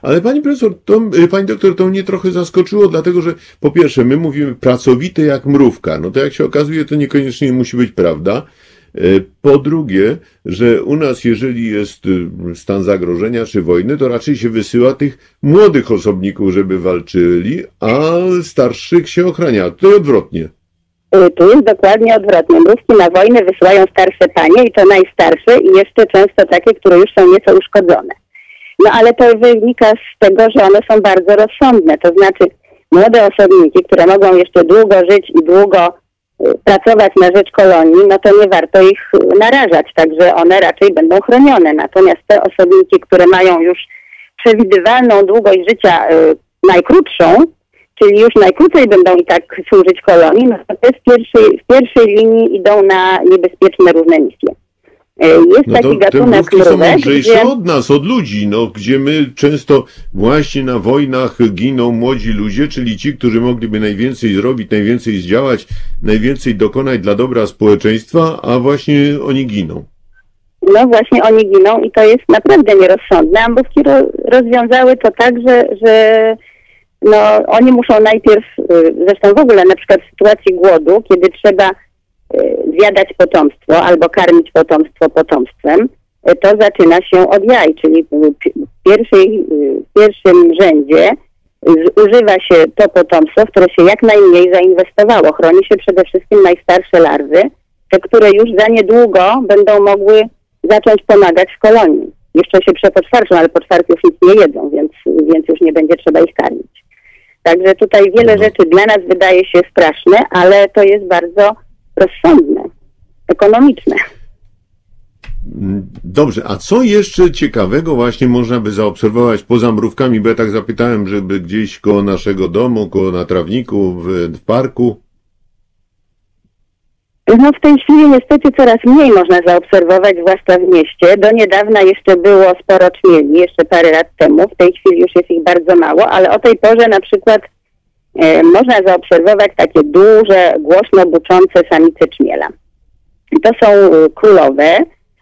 Speaker 2: Ale pani profesor, to, y, pani doktor, to mnie trochę zaskoczyło, dlatego że po pierwsze, my mówimy pracowite jak mrówka. No to jak się okazuje, to niekoniecznie musi być prawda. Y, Po drugie, że u nas, jeżeli jest y, stan zagrożenia czy wojny, to raczej się wysyła tych młodych osobników, żeby walczyli, a starszych się ochrania. To odwrotnie.
Speaker 6: Y, Tu jest dokładnie odwrotnie. Mrówki na wojnę wysyłają starsze panie i to najstarsze i jeszcze często takie, które już są nieco uszkodzone. No ale to wynika z tego, że one są bardzo rozsądne. To znaczy młode osobniki, które mogą jeszcze długo żyć i długo y, pracować na rzecz kolonii, no to nie warto ich y, narażać, także one raczej będą chronione. Natomiast te osobniki, które mają już przewidywalną długość życia najkrótszą, czyli już najkrócej będą i tak służyć kolonii, no to te w pierwszej, w pierwszej linii idą na niebezpieczne różne misje. Y, Jest
Speaker 2: No
Speaker 6: taki
Speaker 2: to te
Speaker 6: gatunek
Speaker 2: są
Speaker 6: mrówek,
Speaker 2: mądrzejsze
Speaker 6: gdzie...
Speaker 2: od nas, od ludzi, no, gdzie my często właśnie na wojnach giną młodzi ludzie, czyli ci, którzy mogliby najwięcej zrobić, najwięcej zdziałać, najwięcej dokonać dla dobra społeczeństwa, a właśnie oni giną.
Speaker 6: No właśnie oni giną i to jest naprawdę nierozsądne. Ambówki ro, rozwiązały to tak, że, że no, oni muszą najpierw, y, zresztą w ogóle na przykład w sytuacji głodu, kiedy trzeba y, zjadać potomstwo albo karmić potomstwo potomstwem, y, to zaczyna się od jaj, czyli w pi- w pierwszej, w pierwszym rzędzie używa się to potomstwo, w które się jak najmniej zainwestowało. Chroni się przede wszystkim najstarsze larwy, te, które już za niedługo będą mogły zacząć pomagać w kolonii. Jeszcze się przepoczwarczą, ale poczwarki już nic nie jedzą, więc, więc już nie będzie trzeba ich karmić. Także tutaj wiele
Speaker 2: Mhm.
Speaker 6: rzeczy dla nas wydaje się straszne, ale to jest bardzo rozsądne, ekonomiczne.
Speaker 2: Dobrze, a co jeszcze ciekawego właśnie można by zaobserwować poza mrówkami? Bo ja tak zapytałem, żeby gdzieś koło naszego domu, koło na trawniku, w, w parku.
Speaker 6: No w tej chwili niestety coraz mniej można zaobserwować, zwłaszcza w mieście. Do niedawna jeszcze było sporo czmieli, jeszcze parę lat temu. W tej chwili już jest ich bardzo mało, ale o tej porze na przykład e, można zaobserwować takie duże, głośno buczące samice czmiela. To są królowe,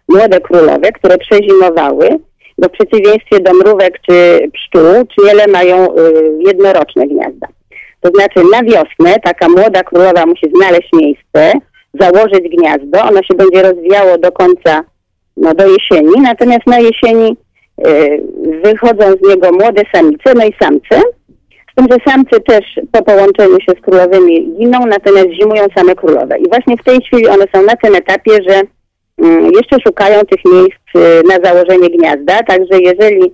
Speaker 6: młode królowe, które przezimowały, bo w przeciwieństwie do mrówek czy pszczół, czmiele mają e, jednoroczne gniazda. To znaczy na wiosnę taka młoda królowa musi znaleźć miejsce, założyć gniazdo, ono się będzie rozwijało do końca, no do jesieni, natomiast na jesieni y, wychodzą z niego młode samice, no i samce. Z tym, że samce też po połączeniu się z królowymi giną, natomiast zimują same królowe. I właśnie w tej chwili one są na tym etapie, że mm, jeszcze szukają tych miejsc y, na założenie gniazda, także jeżeli y,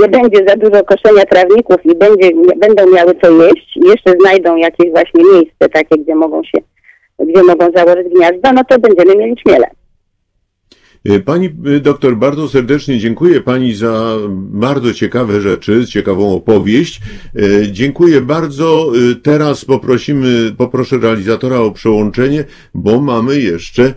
Speaker 6: nie będzie za dużo koszenia trawników i będzie, będą miały co jeść jeszcze znajdą jakieś właśnie miejsce takie, gdzie mogą się gdzie mogą założyć gniazdo, no to będziemy mieli czmiele.
Speaker 2: Y, Pani y, doktor, bardzo serdecznie dziękuję Pani za bardzo ciekawe rzeczy, ciekawą opowieść. Y, Dziękuję bardzo. Teraz poprosimy, poproszę realizatora o przełączenie, bo mamy jeszcze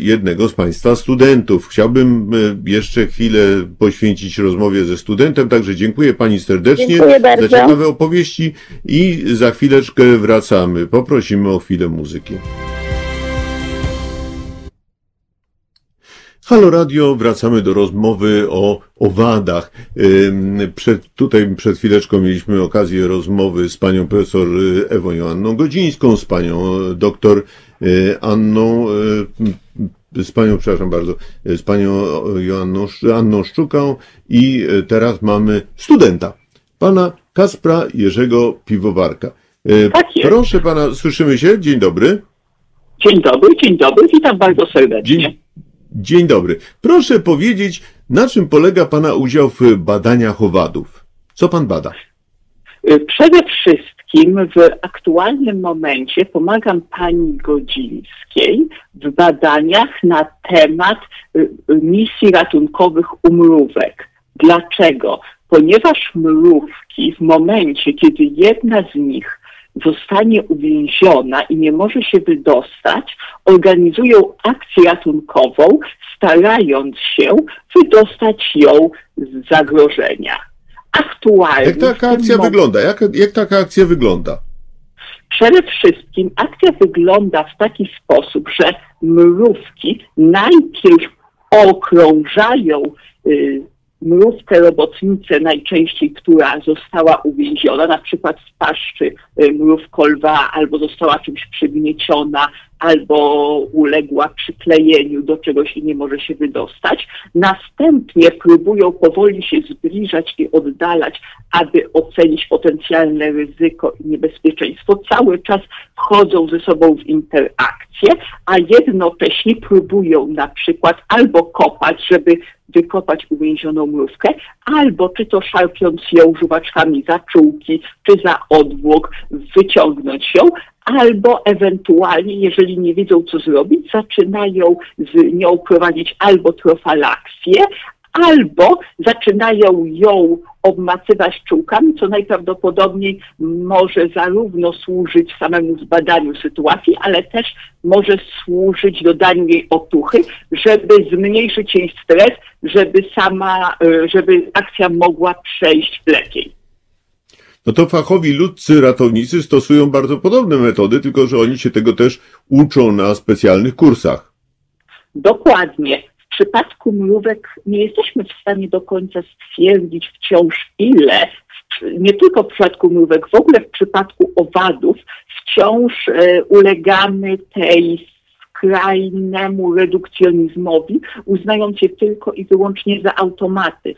Speaker 2: jednego z Państwa studentów. Chciałbym jeszcze chwilę poświęcić rozmowie ze studentem, także dziękuję Pani serdecznie
Speaker 6: Dziękuję bardzo.
Speaker 2: za ciekawe opowieści i za chwileczkę wracamy. Poprosimy o chwilę muzyki. Halo Radio, wracamy do rozmowy o owadach. Przed, tutaj przed chwileczką mieliśmy okazję rozmowy z panią profesor y, Ewą Joanną Godzińską, z panią y, doktor y, Anną, z panią, przepraszam bardzo, z panią Joanną, Anną Szczuką i teraz mamy studenta, pana Kaspra Jerzego Piwowarka.
Speaker 5: Tak jest.
Speaker 2: Proszę pana, słyszymy się? Dzień dobry.
Speaker 5: Dzień dobry, dzień dobry, witam bardzo serdecznie.
Speaker 2: Dzień, dzień dobry. Proszę powiedzieć, na czym polega Pana udział w badaniach owadów? Co Pan bada?
Speaker 5: Y, Przede wszystkim w aktualnym momencie pomagam pani Godzińskiej w badaniach na temat y, y, misji ratunkowych u mrówek. Dlaczego? Ponieważ mrówki w momencie, kiedy jedna z nich zostanie uwięziona i nie może się wydostać, organizują akcję ratunkową, starając się wydostać ją z zagrożenia. Aktualnie
Speaker 2: Jak taka akcja wygląda? Jak, jak taka akcja wygląda?
Speaker 5: Przede wszystkim akcja wygląda w taki sposób, że mrówki najpierw okrążają y, mrówkę robotnicę najczęściej, która została uwięziona, na przykład w paszczy y, mrówko lwa, albo została czymś przygnieciona, albo uległa przyklejeniu do czegoś i nie może się wydostać. Następnie próbują powoli się zbliżać i oddalać, aby ocenić potencjalne ryzyko i niebezpieczeństwo. Cały czas wchodzą ze sobą w interakcję, a jednocześnie próbują na przykład albo kopać, żeby wykopać uwięzioną mrówkę, albo czy to szarpiąc ją żuwaczkami za czułki, czy za odwłok, wyciągnąć ją, albo ewentualnie, jeżeli nie wiedzą co zrobić, zaczynają z nią prowadzić albo trofalaksję, albo zaczynają ją obmacywać czułkami, co najprawdopodobniej może zarówno służyć samemu zbadaniu sytuacji, ale też może służyć dodaniu jej otuchy, żeby zmniejszyć jej stres, żeby sama, y, żeby akcja mogła przejść lepiej.
Speaker 2: No to fachowi ludcy ratownicy stosują bardzo podobne metody, tylko że oni się tego też uczą na specjalnych kursach.
Speaker 5: Dokładnie. Przypadku mrówek nie jesteśmy w stanie do końca stwierdzić wciąż ile, nie tylko w przypadku mrówek, w ogóle w przypadku owadów wciąż e, ulegamy tej skrajnemu redukcjonizmowi, uznając je tylko i wyłącznie za automaty.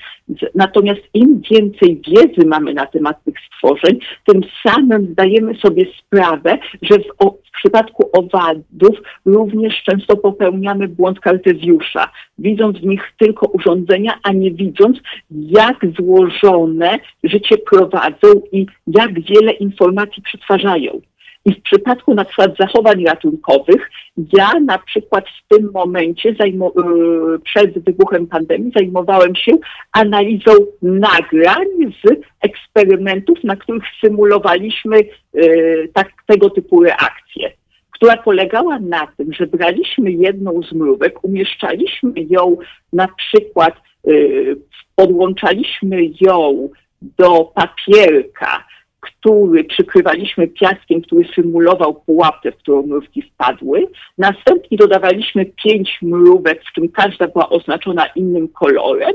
Speaker 5: Natomiast im więcej wiedzy mamy na temat tych stworzeń, tym samym zdajemy sobie sprawę, że w, w przypadku owadów również często popełniamy błąd Kartezjusza, widząc w nich tylko urządzenia, a nie widząc, jak złożone życie prowadzą i jak wiele informacji przetwarzają. I w przypadku na przykład zachowań ratunkowych, ja na przykład w tym momencie yy, przed wybuchem pandemii zajmowałem się analizą nagrań z eksperymentów, na których symulowaliśmy yy, tak, tego typu reakcje, która polegała na tym, że braliśmy jedną z mrówek, umieszczaliśmy ją na przykład, yy, podłączaliśmy ją do papierka, który przykrywaliśmy piaskiem, który symulował pułapkę, w którą mrówki wpadły. Następnie dodawaliśmy pięć mrówek, w czym każda była oznaczona innym kolorem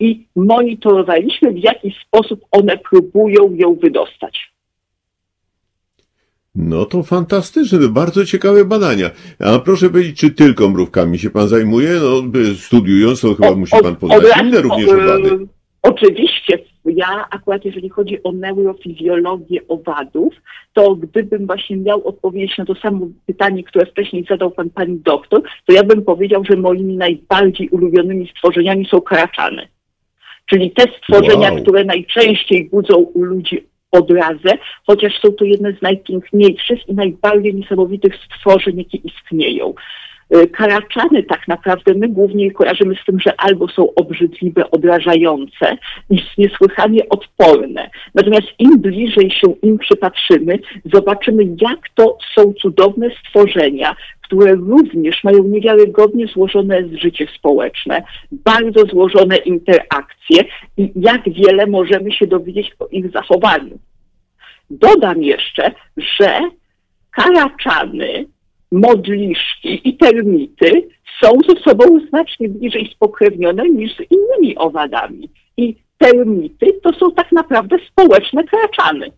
Speaker 5: i monitorowaliśmy, w jaki sposób one próbują ją wydostać.
Speaker 2: No to fantastyczne, bardzo ciekawe badania. A proszę powiedzieć, czy tylko mrówkami się Pan zajmuje? No, studiując, to chyba
Speaker 5: O-
Speaker 2: musi Pan poznać
Speaker 5: od
Speaker 2: inne również
Speaker 5: e,
Speaker 2: owady.
Speaker 5: Oczywiście, ja akurat jeżeli chodzi o neurofizjologię owadów, to gdybym właśnie miał odpowiedzieć na to samo pytanie, które wcześniej zadał pan pani doktor, to ja bym powiedział, że moimi najbardziej ulubionymi stworzeniami są karaczany. Czyli te stworzenia,
Speaker 2: Wow.
Speaker 5: które najczęściej budzą u ludzi odrazę, chociaż są to jedne z najpiękniejszych i najbardziej niesamowitych stworzeń, jakie istnieją. Y, Karaczany tak naprawdę my głównie kojarzymy z tym, że albo są obrzydliwe, odrażające i niesłychanie odporne. Natomiast im bliżej się im przypatrzymy, zobaczymy, jak to są cudowne stworzenia, które również mają niewiarygodnie złożone życie społeczne, bardzo złożone interakcje i jak wiele możemy się dowiedzieć o ich zachowaniu. Dodam jeszcze, że karaczany modliszki i termity są ze sobą znacznie bliżej spokrewnione niż z innymi owadami. I termity to są tak naprawdę społeczne kraczany.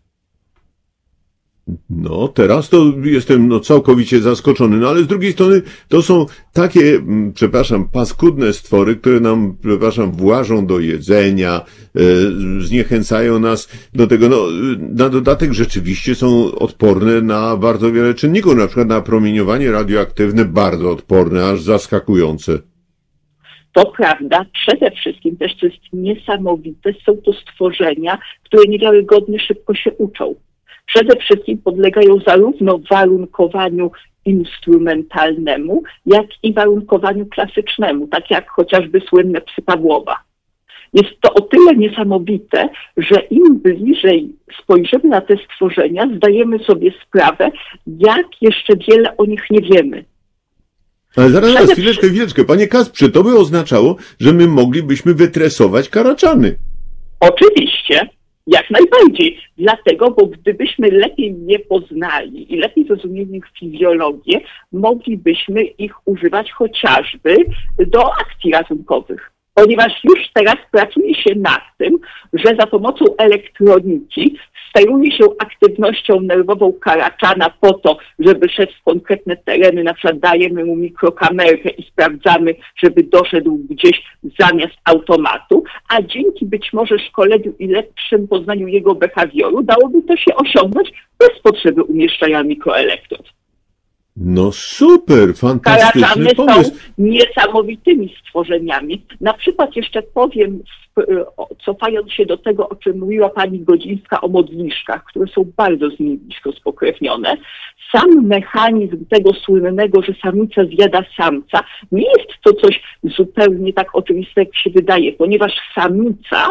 Speaker 2: No, teraz to jestem no, całkowicie zaskoczony, no ale z drugiej strony to są takie, mm, przepraszam, paskudne stwory, które nam, przepraszam, włażą do jedzenia, e, zniechęcają nas do tego, no, na dodatek rzeczywiście są odporne na bardzo wiele czynników, na przykład na promieniowanie radioaktywne bardzo odporne, aż zaskakujące.
Speaker 5: To prawda, przede wszystkim też, co jest niesamowite, są to stworzenia, które niewiarygodnie szybko się uczą przede wszystkim podlegają zarówno warunkowaniu instrumentalnemu, jak i warunkowaniu klasycznemu, tak jak chociażby słynne psy Pawłowa. Jest to o tyle niesamowite, że im bliżej spojrzymy na te stworzenia, zdajemy sobie sprawę, jak jeszcze wiele o nich nie wiemy.
Speaker 2: Ale zaraz, zaraz, chwileczkę, chwileczkę. Panie Kasprze, to by oznaczało, że my moglibyśmy wytresować karaczany.
Speaker 5: Oczywiście. Jak najbardziej. Dlatego, bo gdybyśmy lepiej je poznali i lepiej zrozumieli ich fizjologię, moglibyśmy ich używać chociażby do akcji ratunkowych. Ponieważ już teraz pracuje się nad tym, że za pomocą elektroniki steruje się aktywnością nerwową karaczana po to, żeby szedł w konkretne tereny, na przykład dajemy mu mikrokamerkę i sprawdzamy, żeby doszedł gdzieś zamiast automatu, a dzięki być może szkoleniu i lepszym poznaniu jego behawioru dałoby to się osiągnąć bez potrzeby umieszczania mikroelektrod.
Speaker 2: No super, fantastyczny pomysł.
Speaker 5: są niesamowitymi stworzeniami. Na przykład jeszcze powiem, cofając się do tego, o czym mówiła pani Godzińska o modliszkach, które są bardzo z nimi blisko spokrewnione, sam mechanizm tego słynnego, że samica zjada samca, nie jest to coś zupełnie tak oczywiste, jak się wydaje, ponieważ samica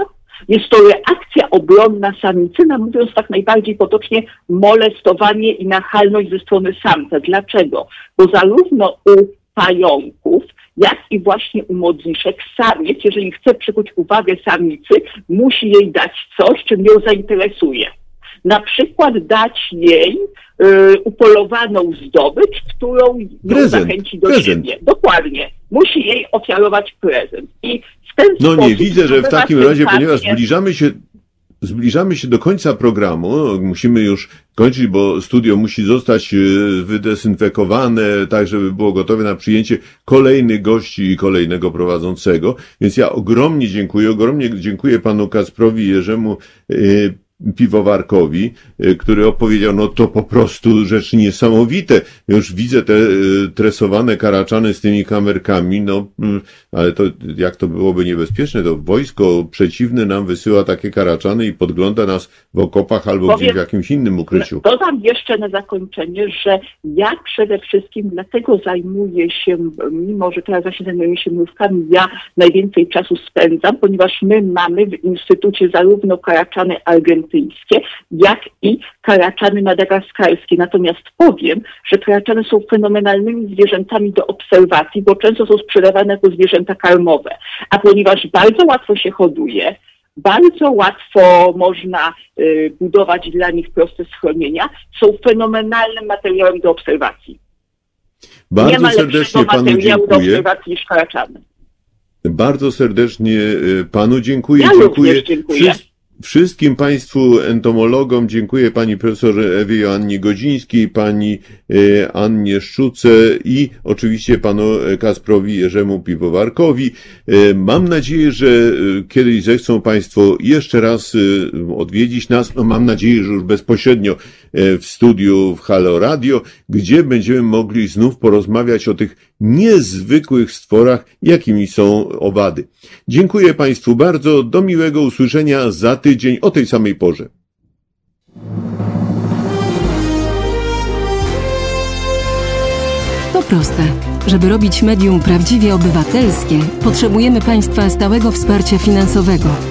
Speaker 5: jest to reakcja obronna samicy na, mówiąc tak najbardziej potocznie, molestowanie i nachalność ze strony samca. Dlaczego? Bo zarówno u pająków, jak i właśnie u modliszek samiec, jeżeli chce przykuć uwagę samicy, musi jej dać coś, czym ją zainteresuje. Na przykład dać jej y, upolowaną zdobycz, którą prezent, zachęci do prezent. siebie. Dokładnie. Musi jej ofiarować prezent. I
Speaker 2: no nie, widzę, że w takim razie, ponieważ zbliżamy się, zbliżamy się do końca programu, musimy już kończyć, bo studio musi zostać e, wydesynfekowane, tak żeby było gotowe na przyjęcie kolejnych gości i kolejnego prowadzącego. Więc ja ogromnie dziękuję, ogromnie dziękuję panu Kasprowi Jerzemu, e, piwowarkowi, y, który opowiedział, no to po prostu rzecz niesamowite. Już widzę te y, tresowane karaczany z tymi kamerkami, no mm, ale to jak to byłoby niebezpieczne, to wojsko przeciwne nam wysyła takie karaczany i podgląda nas w okopach albo Powiem, gdzieś w jakimś innym ukryciu.
Speaker 5: Dodam jeszcze na zakończenie, że ja przede wszystkim dlatego zajmuję się, mimo że teraz właśnie zajmuję się mrówkami, ja najwięcej czasu spędzam, ponieważ my mamy w Instytucie zarówno karaczany Argentyny, brytyjskie, jak i karaczany madagaskarskie. Natomiast powiem, że karaczany są fenomenalnymi zwierzętami do obserwacji, bo często są sprzedawane jako zwierzęta karmowe. A ponieważ bardzo łatwo się hoduje, bardzo łatwo można y, budować dla nich proste schronienia, są fenomenalnym materiałem do obserwacji.
Speaker 2: Bardzo Nie ma serdecznie panu
Speaker 5: dziękuję. do obserwacji niż karaczany.
Speaker 2: Bardzo serdecznie y, panu dziękuję.
Speaker 5: Ja dziękuję. dziękuję.
Speaker 2: Wszystkim Państwu entomologom dziękuję Pani Profesor Ewie Joannie Godzińskiej, Pani e, Annie Szczuce i oczywiście Panu Kasprowi Jerzemu Piwowarkowi. E, mam nadzieję, że e, kiedyś zechcą Państwo jeszcze raz odwiedzić nas. No mam nadzieję, że już bezpośrednio w studiu w Halo Radio, gdzie będziemy mogli znów porozmawiać o tych niezwykłych stworach, jakimi są owady. Dziękuję Państwu bardzo. Do miłego usłyszenia za tydzień o tej samej porze.
Speaker 8: To proste. Żeby robić medium prawdziwie obywatelskie, potrzebujemy Państwa stałego wsparcia finansowego.